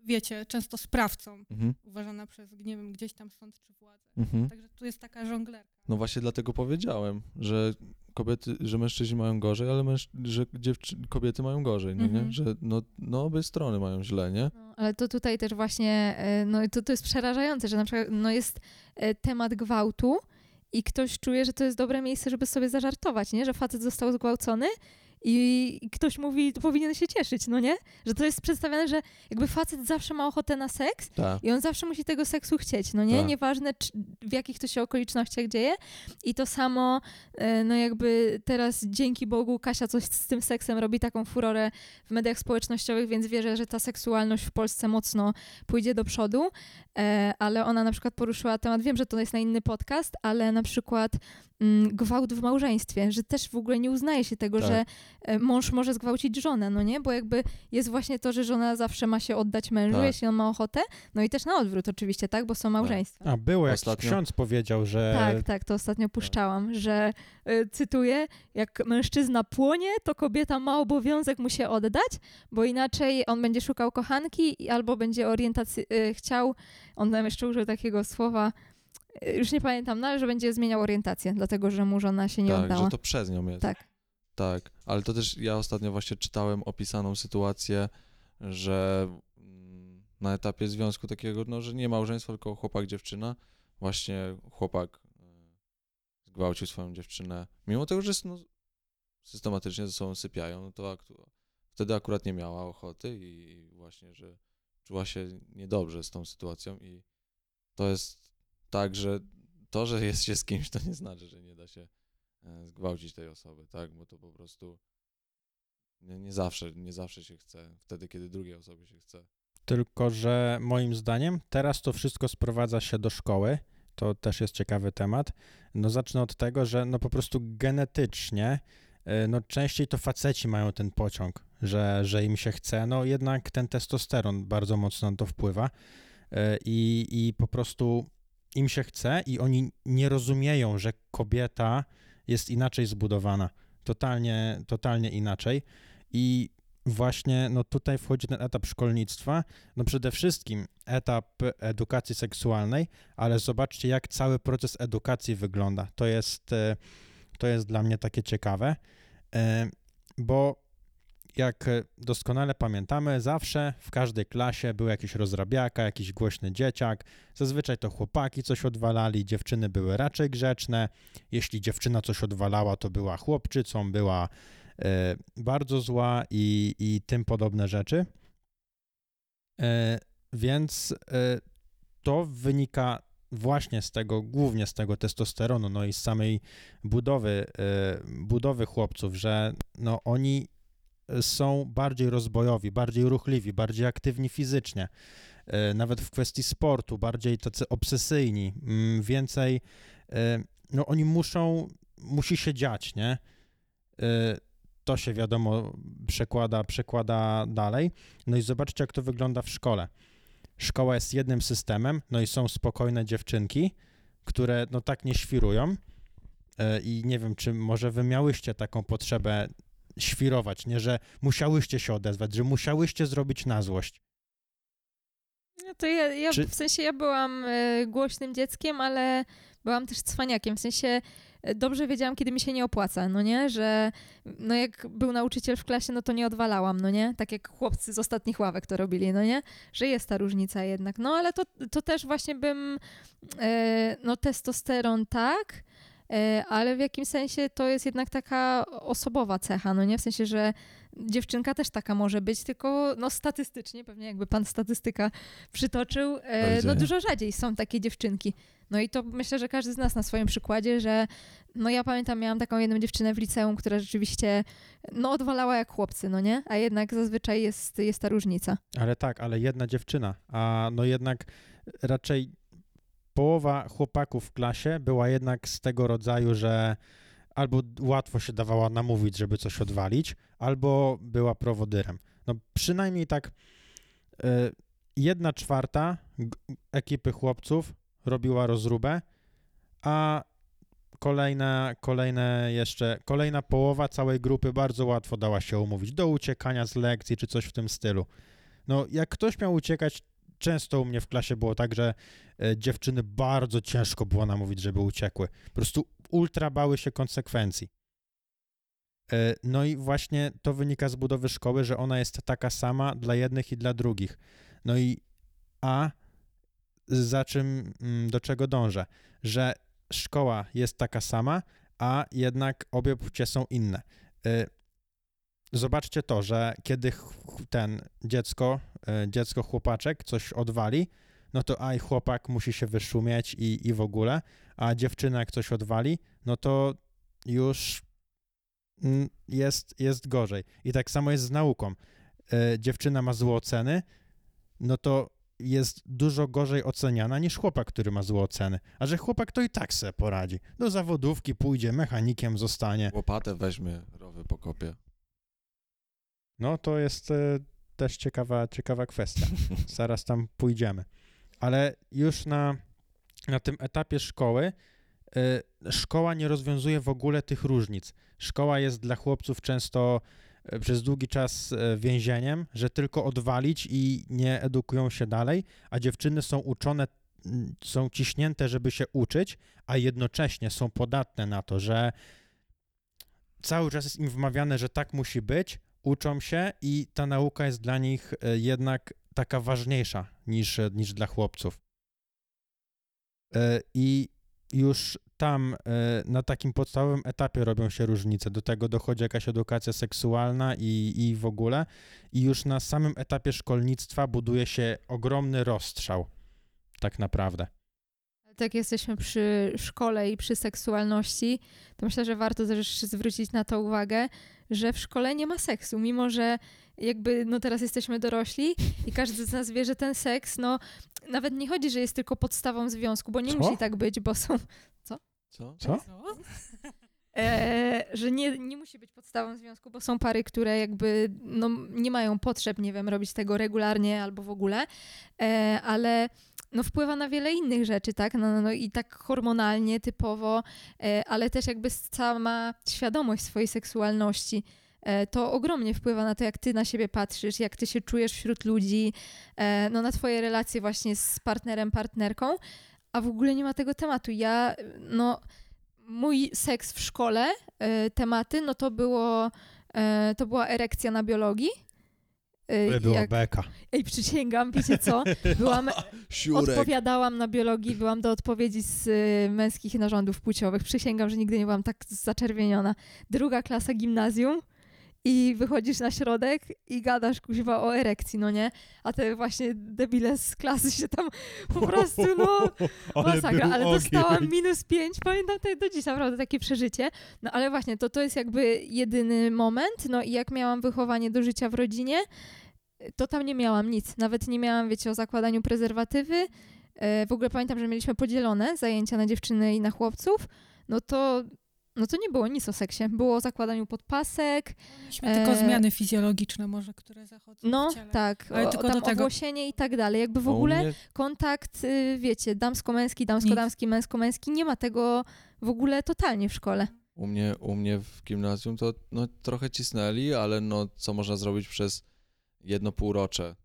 wiecie, często sprawcą, Mhm, uważana przez, nie wiem, gdzieś tam sąd czy władzę. mhm. Także tu jest taka żonglerka. No właśnie dlatego powiedziałem, że kobiety, że mężczyźni mają gorzej, ale męż, że dziewczy, kobiety mają gorzej, no Mhm. nie? Że no, no obie strony mają źle, nie? No, ale to tutaj też właśnie, e, no i to, to jest przerażające, że na przykład no jest e, temat gwałtu i ktoś czuje, że to jest dobre miejsce, żeby sobie zażartować, nie? Że facet został zgwałcony i ktoś mówi, powinien się cieszyć, no nie? Że to jest przedstawiane, że jakby facet zawsze ma ochotę na seks Tak. i on zawsze musi tego seksu chcieć, no nie? Tak. Nieważne czy, w jakich to się okolicznościach dzieje. I to samo, e, no jakby teraz dzięki Bogu Kasia coś z tym seksem robi taką furorę w mediach społecznościowych, więc wierzę, że ta seksualność w Polsce mocno pójdzie do przodu. E, ale ona na przykład poruszyła temat, wiem, że to jest na inny podcast, ale na przykład mm, gwałt w małżeństwie, że też w ogóle nie uznaje się tego, Tak. że mąż może zgwałcić żonę, no nie? Bo jakby jest właśnie to, że żona zawsze ma się oddać mężu, Tak. jeśli on ma ochotę, no i też na odwrót oczywiście, tak? Bo są małżeństwa. A było, jakiś Ostatnio- ksiądz powiedział, że Tak, tak, to ostatnio puszczałam, że y, cytuję, jak mężczyzna płonie, to kobieta ma obowiązek mu się oddać, bo inaczej on będzie szukał kochanki i albo będzie orientacji y, chciał, on tam jeszcze użył takiego słowa, już nie pamiętam, no ale że będzie zmieniał orientację, dlatego że mu żona się nie tak, oddała. że to przez nią jest. Tak. Tak, ale to też ja ostatnio właśnie czytałem opisaną sytuację, że mm, na etapie związku takiego, no, że nie małżeństwo, tylko chłopak, dziewczyna, właśnie chłopak e, zgwałcił swoją dziewczynę, mimo tego, że no, systematycznie ze sobą sypiają, no to aktu- wtedy akurat nie miała ochoty i właśnie, że czuła się niedobrze z tą sytuacją i to jest tak, że to, że jest się z kimś, to nie znaczy, że nie da się zgwałcić tej osoby, tak? Bo to po prostu nie, nie zawsze, nie zawsze się chce, wtedy, kiedy drugiej osobie się chce. Tylko, że moim zdaniem teraz to wszystko sprowadza się do szkoły. To też jest ciekawy temat. No zacznę od tego, że no po prostu genetycznie y, no częściej to faceci mają ten pociąg, że, że im się chce. No jednak ten testosteron bardzo mocno na to wpływa y, i, i po prostu im się chce i oni nie rozumieją, że kobieta jest inaczej zbudowana. Totalnie, totalnie inaczej. I właśnie no tutaj wchodzi ten etap szkolnictwa, no przede wszystkim etap edukacji seksualnej, ale zobaczcie jak cały proces edukacji wygląda. To jest, e, to jest dla mnie takie ciekawe, e, bo jak doskonale pamiętamy, zawsze w każdej klasie był jakiś rozrabiaka, jakiś głośny dzieciak. Zazwyczaj to chłopaki coś odwalali, dziewczyny były raczej grzeczne. Jeśli dziewczyna coś odwalała, to była chłopczycą, była e, bardzo zła i, i tym podobne rzeczy. E, więc e, to wynika właśnie z tego, głównie z tego testosteronu, no i z samej budowy, e, budowy chłopców, że no oni są bardziej rozbojowi, bardziej ruchliwi, bardziej aktywni fizycznie, e, nawet w kwestii sportu, bardziej tacy obsesyjni, mm, więcej, e, no oni muszą, musi się dziać, nie? E, To się wiadomo przekłada, przekłada dalej. No i zobaczcie, jak to wygląda w szkole. Szkoła jest jednym systemem, no i są spokojne dziewczynki, które no tak nie świrują. I nie wiem, czy może wy miałyście taką potrzebę świrować, nie, że musiałyście się odezwać, że musiałyście zrobić na złość. No to ja, ja Czy- w sensie ja byłam e, głośnym dzieckiem, ale byłam też cwaniakiem. W sensie e, dobrze wiedziałam, kiedy mi się nie opłaca, no nie? Że no jak był nauczyciel w klasie, no to nie odwalałam, no nie? Tak jak chłopcy z ostatnich ławek to robili, no nie? Że jest ta różnica jednak. No ale to, to też właśnie bym, e, no testosteron tak, ale w jakim sensie to jest jednak taka osobowa cecha, no nie? W sensie, że dziewczynka też taka może być, tylko no statystycznie, pewnie jakby pan statystyka przytoczył, e, no dużo rzadziej są takie dziewczynki. No i to myślę, że każdy z nas na swoim przykładzie, że no ja pamiętam, miałam taką jedną dziewczynę w liceum, która rzeczywiście no odwalała jak chłopcy, no nie? A jednak zazwyczaj jest, jest ta różnica. Ale tak, ale jedna dziewczyna, a no jednak raczej połowa chłopaków w klasie była jednak z tego rodzaju, że albo łatwo się dawała namówić, żeby coś odwalić, albo była prowodyrem. No przynajmniej tak y, jedna czwarta ekipy chłopców robiła rozróbę, a kolejne, kolejne jeszcze, kolejna połowa całej grupy bardzo łatwo dała się umówić do uciekania z lekcji czy coś w tym stylu. No, jak ktoś miał uciekać, często u mnie w klasie było tak, że e, dziewczyny bardzo ciężko było namówić, żeby uciekły. Po prostu ultra bały się konsekwencji. E, No i właśnie to wynika z budowy szkoły, że ona jest taka sama dla jednych i dla drugich. No i a za czym, mm, do czego dążę? Że szkoła jest taka sama, a jednak obie płcie są inne. Zobaczcie to, że kiedy ten dziecko, y, dziecko chłopaczek coś odwali, no to aj chłopak musi się wyszumieć i, i w ogóle, a dziewczyna jak coś odwali, no to już mm, jest, jest gorzej. I tak samo jest z nauką. Y, Dziewczyna ma złe oceny, no to jest dużo gorzej oceniana niż chłopak, który ma złe oceny. A że chłopak to i tak se poradzi. Do zawodówki pójdzie, mechanikiem zostanie. Łopatę weźmie, rowy pokopie. No to jest e, też ciekawa, ciekawa kwestia. Zaraz tam pójdziemy. Ale już na, na tym etapie szkoły e, szkoła nie rozwiązuje w ogóle tych różnic. Szkoła jest dla chłopców często e, przez długi czas więzieniem, że tylko odwalić i nie edukują się dalej, a dziewczyny są uczone, są ciśnięte, żeby się uczyć, a jednocześnie są podatne na to, że cały czas jest im wmawiane, że tak musi być, uczą się i ta nauka jest dla nich e, jednak taka ważniejsza niż, e, niż dla chłopców. E, I już tam na takim podstawowym etapie robią się różnice. Do tego dochodzi jakaś edukacja seksualna i, i w ogóle. I już na samym etapie szkolnictwa buduje się ogromny rozstrzał. Tak naprawdę. Tak jesteśmy przy szkole i przy seksualności, to myślę, że warto też zwrócić na to uwagę, że w szkole nie ma seksu, mimo że jakby no teraz jesteśmy dorośli i każdy z nas wie, że ten seks, no nawet nie chodzi, że jest tylko podstawą związku, bo nie Co? musi tak być, bo są, Co? Co? Co? e, że nie, nie musi być podstawą związku, bo są pary, które jakby no, nie mają potrzeb, nie wiem, robić tego regularnie albo w ogóle, e, ale no, wpływa na wiele innych rzeczy, tak? No, no, no i tak hormonalnie, typowo, e, ale też jakby sama świadomość swojej seksualności. e, To ogromnie wpływa na to, jak ty na siebie patrzysz, jak ty się czujesz wśród ludzi, e, no na twoje relacje właśnie z partnerem, partnerką, a w ogóle nie ma tego tematu. Ja, no, mój seks w szkole, tematy, no to było, to była erekcja na biologii. To była jak- beka. Ej, przysięgam, wiecie co? Byłam, odpowiadałam na biologii, byłam do odpowiedzi z y, męskich narządów płciowych. Przysięgam, że nigdy nie byłam tak zaczerwieniona. Druga klasa gimnazjum i wychodzisz na środek i gadasz kuźwa o erekcji, no nie? A te właśnie debile z klasy się tam po prostu, no, masakra, ale dostałam minus pięć, pamiętam to do dziś naprawdę takie przeżycie. No ale właśnie, to, to jest jakby jedyny moment, no i jak miałam wychowanie do życia w rodzinie, to tam nie miałam nic. Nawet nie miałam, wiecie, o zakładaniu prezerwatywy. E, W ogóle pamiętam, że mieliśmy podzielone zajęcia na dziewczyny i na chłopców. No to, no to nie było nic o seksie. Było o zakładaniu podpasek, Mieliśmy tylko E, zmiany fizjologiczne może, które zachodzą no w ciele. tak, Ale o, tylko tam do tego. ogłosienie i tak dalej. Jakby w ogóle mnie- kontakt, y, wiecie, damsko-męski, damsko-damski, męsko-męski, nie ma tego w ogóle totalnie w szkole. U mnie, u mnie w gimnazjum to no, trochę cisnęli, ale no, co można zrobić przez jedno półrocze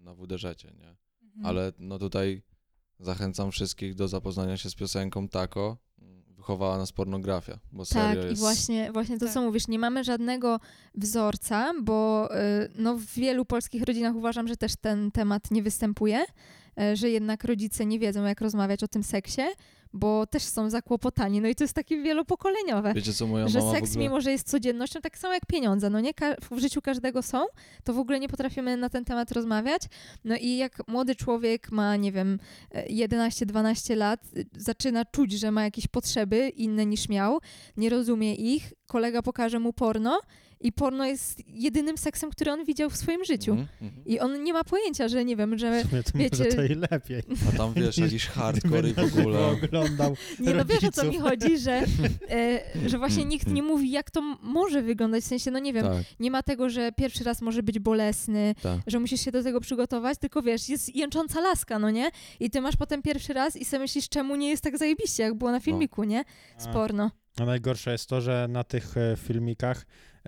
na WDŻ, nie? Mhm. Ale no tutaj zachęcam wszystkich do zapoznania się z piosenką Tako. Wychowała nas pornografia, bo Tak, serio i jest... właśnie, właśnie to, Tak. co mówisz, nie mamy żadnego wzorca, bo y, no, w wielu polskich rodzinach uważam, że też ten temat nie występuje, y, że jednak rodzice nie wiedzą, jak rozmawiać o tym seksie, bo też są zakłopotani. No i to jest takie wielopokoleniowe. Wiecie co moja że mama seks, ogóle... mimo że jest codziennością, tak samo jak pieniądze, no nie? Ka- w życiu każdego są, to w ogóle nie potrafimy na ten temat rozmawiać. No i jak młody człowiek ma, nie wiem, e, 11-12 lat, y, zaczyna czuć, że ma jakieś potrzeby inne niż miał, nie rozumie ich, kolega pokaże mu porno i porno jest jedynym seksem, który on widział w swoim życiu. Mhm. I on nie ma pojęcia, że nie wiem, że... W sumie to wiecie- może to i lepiej. A tam wiesz, jakiś hardcore i w ogóle... oglądał. Nie, no wiesz o co mi chodzi, że, e, że właśnie nikt nie mówi, jak to może wyglądać. W sensie, no nie wiem, Tak, nie ma tego, że pierwszy raz może być bolesny, tak. że musisz się do tego przygotować, tylko wiesz, jest jęcząca laska, no nie? I ty masz potem pierwszy raz i sobie myślisz, czemu nie jest tak zajebiście, jak było na filmiku, nie? Z A. najgorsze jest to, że na tych e, filmikach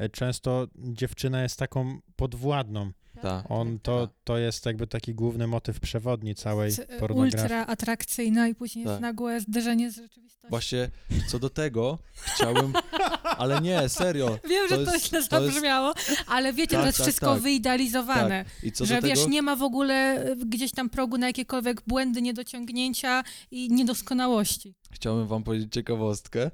często dziewczyna jest taką podwładną. tak? Tak. On to, to jest jakby taki główny motyw przewodni całej Jest, e, pornografii. ultra atrakcyjna i później Tak. jest nagłe zderzenie z rzeczywistością. Właśnie co do tego chciałem, ale nie, serio. Wiem, że to to jest- źle to jest- zabrzmiało, ale wiecie, Tak, to jest tak, wszystko tak. wyidealizowane. I co że do tego, wiesz, nie ma w ogóle y, gdzieś tam progu na jakiekolwiek błędy, niedociągnięcia i niedoskonałości. chciałbym wam powiedzieć ciekawostkę.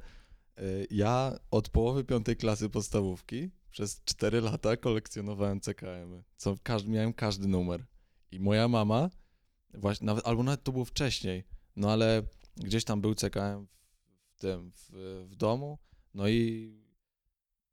Y, Ja od połowy piątej klasy podstawówki przez 4 lata kolekcjonowałem CKM-y. Co każdy, miałem każdy numer. I moja mama, właśnie, nawet, albo nawet to było wcześniej, no ale gdzieś tam był CKM w tym, w, w domu, no i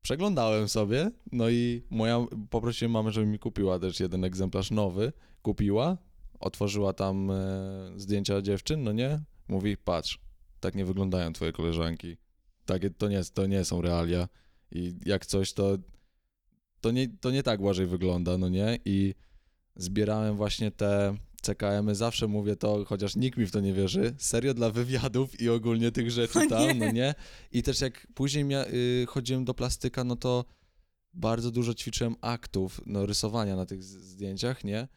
przeglądałem sobie, no i moja, poprosiłem mamę, żeby mi kupiła też jeden egzemplarz nowy, kupiła, otworzyła tam e, zdjęcia dziewczyn, no nie, mówi, patrz, tak nie wyglądają twoje koleżanki, takie, to, nie, to nie są realia. I jak coś, to, to, nie, to nie tak Błażej wygląda, no nie, i zbierałem właśnie te CKM-y, zawsze mówię to, chociaż nikt mi w to nie wierzy, serio dla wywiadów i ogólnie tych rzeczy O tam, nie. no nie, i też jak później mia- y, chodziłem do plastyka, no to bardzo dużo ćwiczyłem aktów, no rysowania na tych zdjęciach, nie,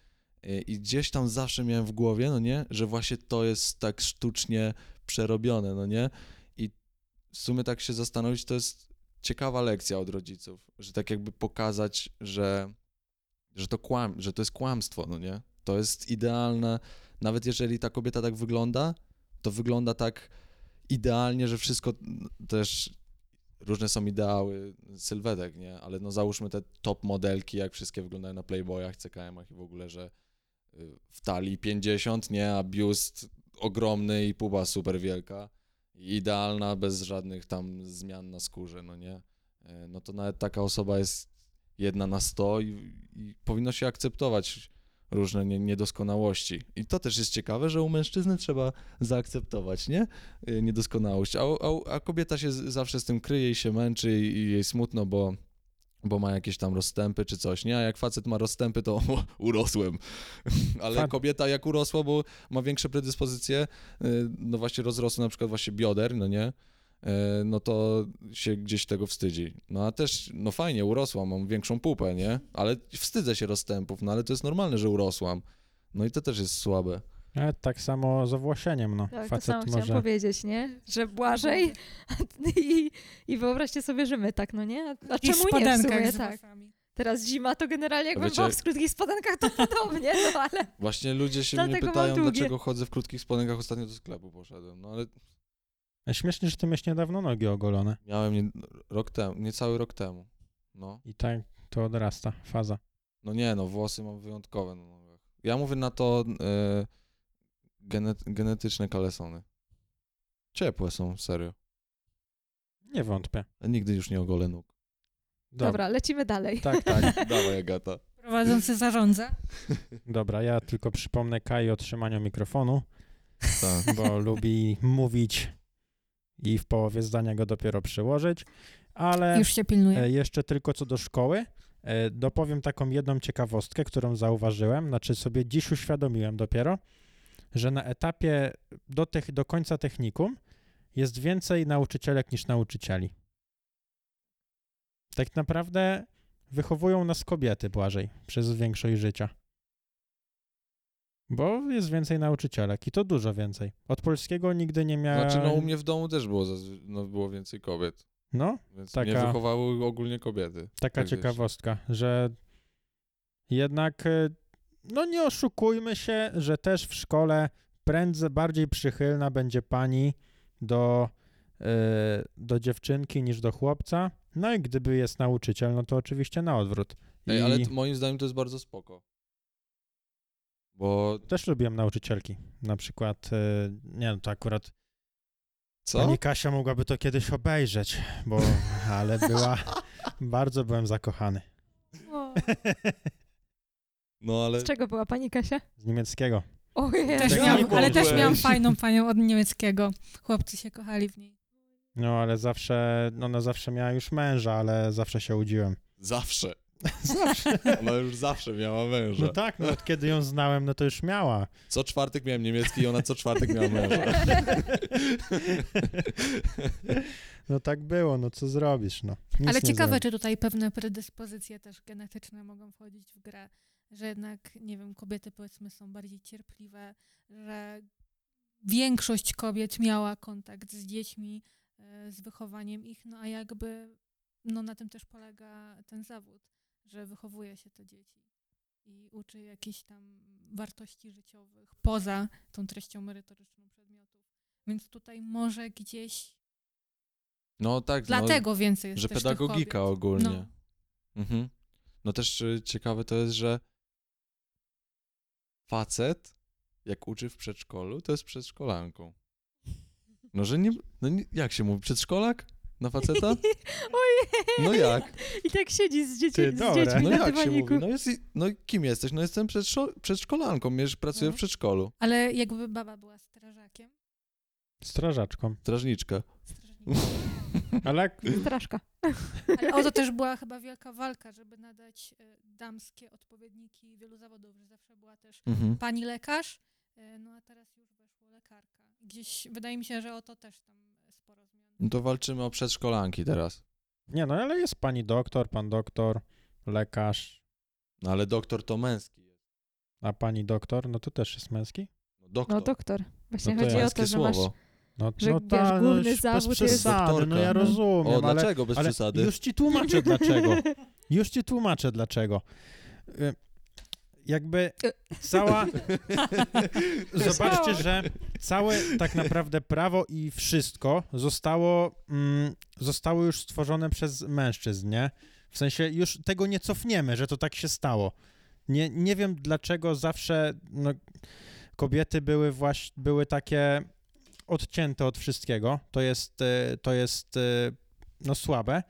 Y, i gdzieś tam zawsze miałem w głowie, no nie, że właśnie to jest tak sztucznie przerobione, no nie, w sumie tak się zastanowić, to jest ciekawa lekcja od rodziców, że tak jakby pokazać, że, że to kłam, że to jest kłamstwo, no nie, to jest idealne, nawet jeżeli ta kobieta tak wygląda, to wygląda tak idealnie, że wszystko n- też różne są ideały sylwetek, nie? Ale no załóżmy te top modelki, jak wszystkie wyglądają na Playboyach, CKM-ach i w ogóle, że y, w talii 50, nie? A biust ogromny i puba super wielka. Idealna, bez żadnych tam zmian na skórze, no nie? E, No to nawet taka osoba jest jedna na 100 i, i powinno się akceptować różne nie, niedoskonałości. I to też jest ciekawe, że u mężczyzny trzeba zaakceptować, nie? Y, Niedoskonałość. A, a, a kobieta się z, zawsze z tym kryje i się męczy i, i jej smutno, bo, bo ma jakieś tam rozstępy czy coś, nie? A jak facet ma rozstępy, to urosłem. Ale kobieta jak urosła, bo ma większe predyspozycje, y, no właśnie rozrosły na przykład właśnie bioder, no nie? E, no to się gdzieś tego wstydzi. No a też, no fajnie, urosłam, mam większą pupę, nie? Ale wstydzę się rozstępów, no ale to jest normalne, że urosłam. No i to też jest słabe. Ale tak samo z owłosieniem, no. Tak, to Facet samo chciałam może... powiedzieć, nie? Że Błażej i, i wyobraźcie sobie, że my tak, no nie? A, a I w czemu nie w sumie, tak? Teraz zima, to generalnie jakbym Wiecie- była w krótkich spodenkach, to podobnie, no ale... Właśnie ludzie się mnie pytają, dlaczego chodzę w krótkich spodenkach. Ostatnio do sklepu poszedłem, no ale Śmiesznie, że ty miałeś niedawno nogi ogolone. miałem nie, rok temu, niecały rok temu. No. I tak to odrasta, faza. No nie, no włosy mam wyjątkowe na nogach. Ja mówię na to e, genet, genetyczne kalesony. Ciepłe są, serio. Nie wątpię. A nigdy już nie ogolę nóg. Dobra. Dobra, lecimy dalej. Tak, tak. Dawaj, Agata. Prowadzący zarządza. Dobra, ja tylko przypomnę Kai o trzymaniu mikrofonu, Tak. bo lubi mówić i w połowie zdania go dopiero przyłożyć, ale Już się pilnuje. e, jeszcze tylko co do szkoły, e, dopowiem taką jedną ciekawostkę, którą zauważyłem, znaczy sobie dziś uświadomiłem dopiero, że na etapie do, tych, do końca technikum jest więcej nauczycielek niż nauczycieli. Tak naprawdę wychowują nas kobiety, Błażej, przez większość życia. Bo jest więcej nauczycielek i to dużo więcej. Od polskiego nigdy nie miałem... Znaczy, no u mnie w domu też było, no, było więcej kobiet. No, Więc Taka- mnie wychowały ogólnie kobiety. taka Tak wiesz. ciekawostka, że jednak, e, no nie oszukujmy się, że też w szkole prędzej, bardziej przychylna będzie pani do, e, do dziewczynki niż do chłopca. No i gdyby jest nauczyciel, no to oczywiście na odwrót. Ej, I ale moim zdaniem to jest bardzo spoko. Bo też lubiłem nauczycielki. Na przykład, e, nie no to akurat co? pani Kasia mogłaby to kiedyś obejrzeć, bo, ale była, bardzo byłem zakochany. No ale Z czego była pani Kasia? Z niemieckiego. Ojej, Też miałam, ale też miałam fajną panią od niemieckiego. Chłopcy się kochali w niej. No, ale zawsze, no, ona zawsze miała już męża, ale zawsze się udziłem. zawsze. Ona już zawsze miała męża. No tak, no od kiedy ją znałem, no to już miała. Co czwartek miałem niemiecki i ona co czwartek miała męża. No tak było, no co zrobisz, no. Nic Ale ciekawe, zrobisz. czy tutaj pewne predyspozycje też genetyczne mogą wchodzić w grę. Że jednak, nie wiem, kobiety powiedzmy są bardziej cierpliwe, że większość kobiet miała kontakt z dziećmi, e, z wychowaniem ich, no a jakby no na tym też polega ten zawód, że wychowuje się te dzieci i uczy jakichś tam wartości życiowych poza tą treścią merytoryczną przedmiotów. Więc tutaj może gdzieś No tak, no, dlatego więcej jest że pedagogika ogólnie. No. Mhm. No też y, ciekawe to jest, że facet, jak uczy w przedszkolu, to jest przedszkolanką. No, że nie, no nie, jak się mówi, przedszkolak na faceta? Ojej! No jak? I tak siedzi z, dzieci, Ty, z dziećmi No na jak się mówi? No, jest, i- no kim jesteś? No jestem przedszko- przedszkolanką, pracuję w No. przedszkolu. Ale jakby baba była strażakiem, Strażaczką. Strażniczka. strażnikiem, Ale Straszka. ale o to też była chyba wielka walka, żeby nadać e, damskie odpowiedniki wielu zawodów, że zawsze była też Mhm. pani lekarz, e, no a teraz już weszło lekarka. Gdzieś wydaje mi się, że o to też tam sporo zmian. No to walczymy o przedszkolanki teraz. nie no, ale jest pani doktor, pan doktor, lekarz, No ale doktor to męski jest. a pani doktor, no to też jest męski? No doktor. No doktor. Właśnie No to chodzi o to, że masz... No, Że, no wiesz, ta, główny no, zawód bez jest- przesady, no ja rozumiem, O, ale, dlaczego bez ale przesady? już ci tłumaczę dlaczego. Już ci tłumaczę dlaczego. Y, Jakby cała... Zobaczcie, że całe tak naprawdę prawo i wszystko zostało, mm, zostało już stworzone przez mężczyzn, nie? W sensie już tego nie cofniemy, że to tak się stało. Nie, nie wiem dlaczego zawsze no, kobiety były właśnie były takie odcięte od wszystkiego. To jest, e, to jest e, no słabe,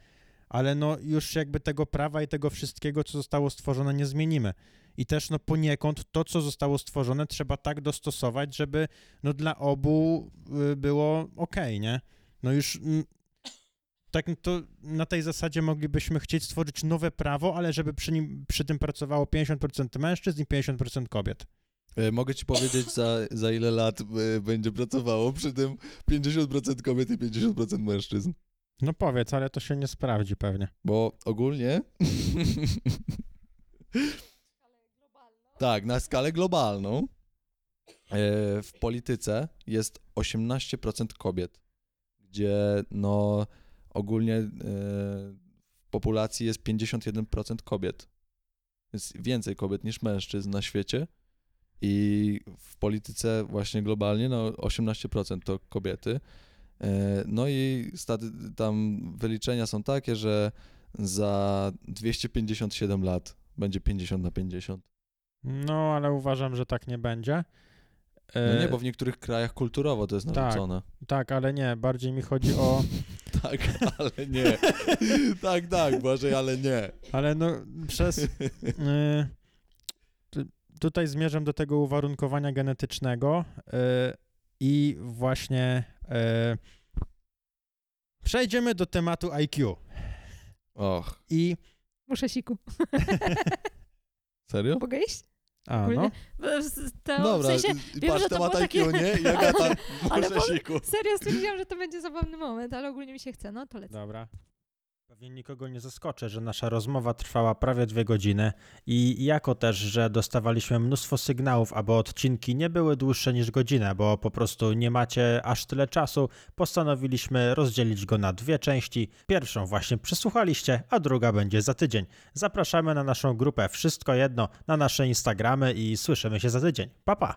ale no już jakby tego prawa i tego wszystkiego, co zostało stworzone, nie zmienimy. I też no poniekąd to, co zostało stworzone, trzeba tak dostosować, żeby no dla obu y, było okej, nie? No już tak to na tej zasadzie moglibyśmy chcieć stworzyć nowe prawo, ale żeby przy, nim, przy tym pracowało 50% mężczyzn i 50% kobiet. E, Mogę ci powiedzieć, za, za ile lat e, będzie pracowało przy tym 50% kobiet i 50% mężczyzn. No powiedz, ale to się nie sprawdzi pewnie. Bo ogólnie. tak, na skalę globalną e, w polityce jest 18% kobiet, gdzie no ogólnie w populacji jest 51% kobiet. Jest więcej kobiet niż mężczyzn na świecie. I w polityce właśnie globalnie no 18% to kobiety. E, No i staty- tam wyliczenia są takie, że za 257 lat będzie 50 na 50. No, ale uważam, że tak nie będzie. No E, nie, bo w niektórych krajach kulturowo to jest tak. narzucone. Tak, ale nie, bardziej mi chodzi o... Tak, ale nie. tak, tak, Błażej, ale nie. Ale no przez... y, tutaj zmierzam do tego uwarunkowania genetycznego y, i właśnie y, przejdziemy do tematu IQ. Och, I... Muszę siku. serio? Mogę iść? A, Ogólnie- no. To, Dobra, w sensie, i wiem, patrz że to temat było IQ, takie- nie? I Agata, Ale muszę siku. serio stwierdziłam, że to będzie zabawny moment, ale ogólnie mi się chce, no to lecę. Dobra. Pewnie nikogo nie zaskoczę, że nasza rozmowa trwała prawie dwie godziny i jako też, że dostawaliśmy mnóstwo sygnałów, aby odcinki nie były dłuższe niż godzinę, bo po prostu nie macie aż tyle czasu, postanowiliśmy rozdzielić go na dwie części. Pierwszą właśnie przesłuchaliście, a druga będzie za tydzień. Zapraszamy na naszą grupę Wszystko Jedno, na nasze Instagramy i słyszymy się za tydzień. Pa, pa!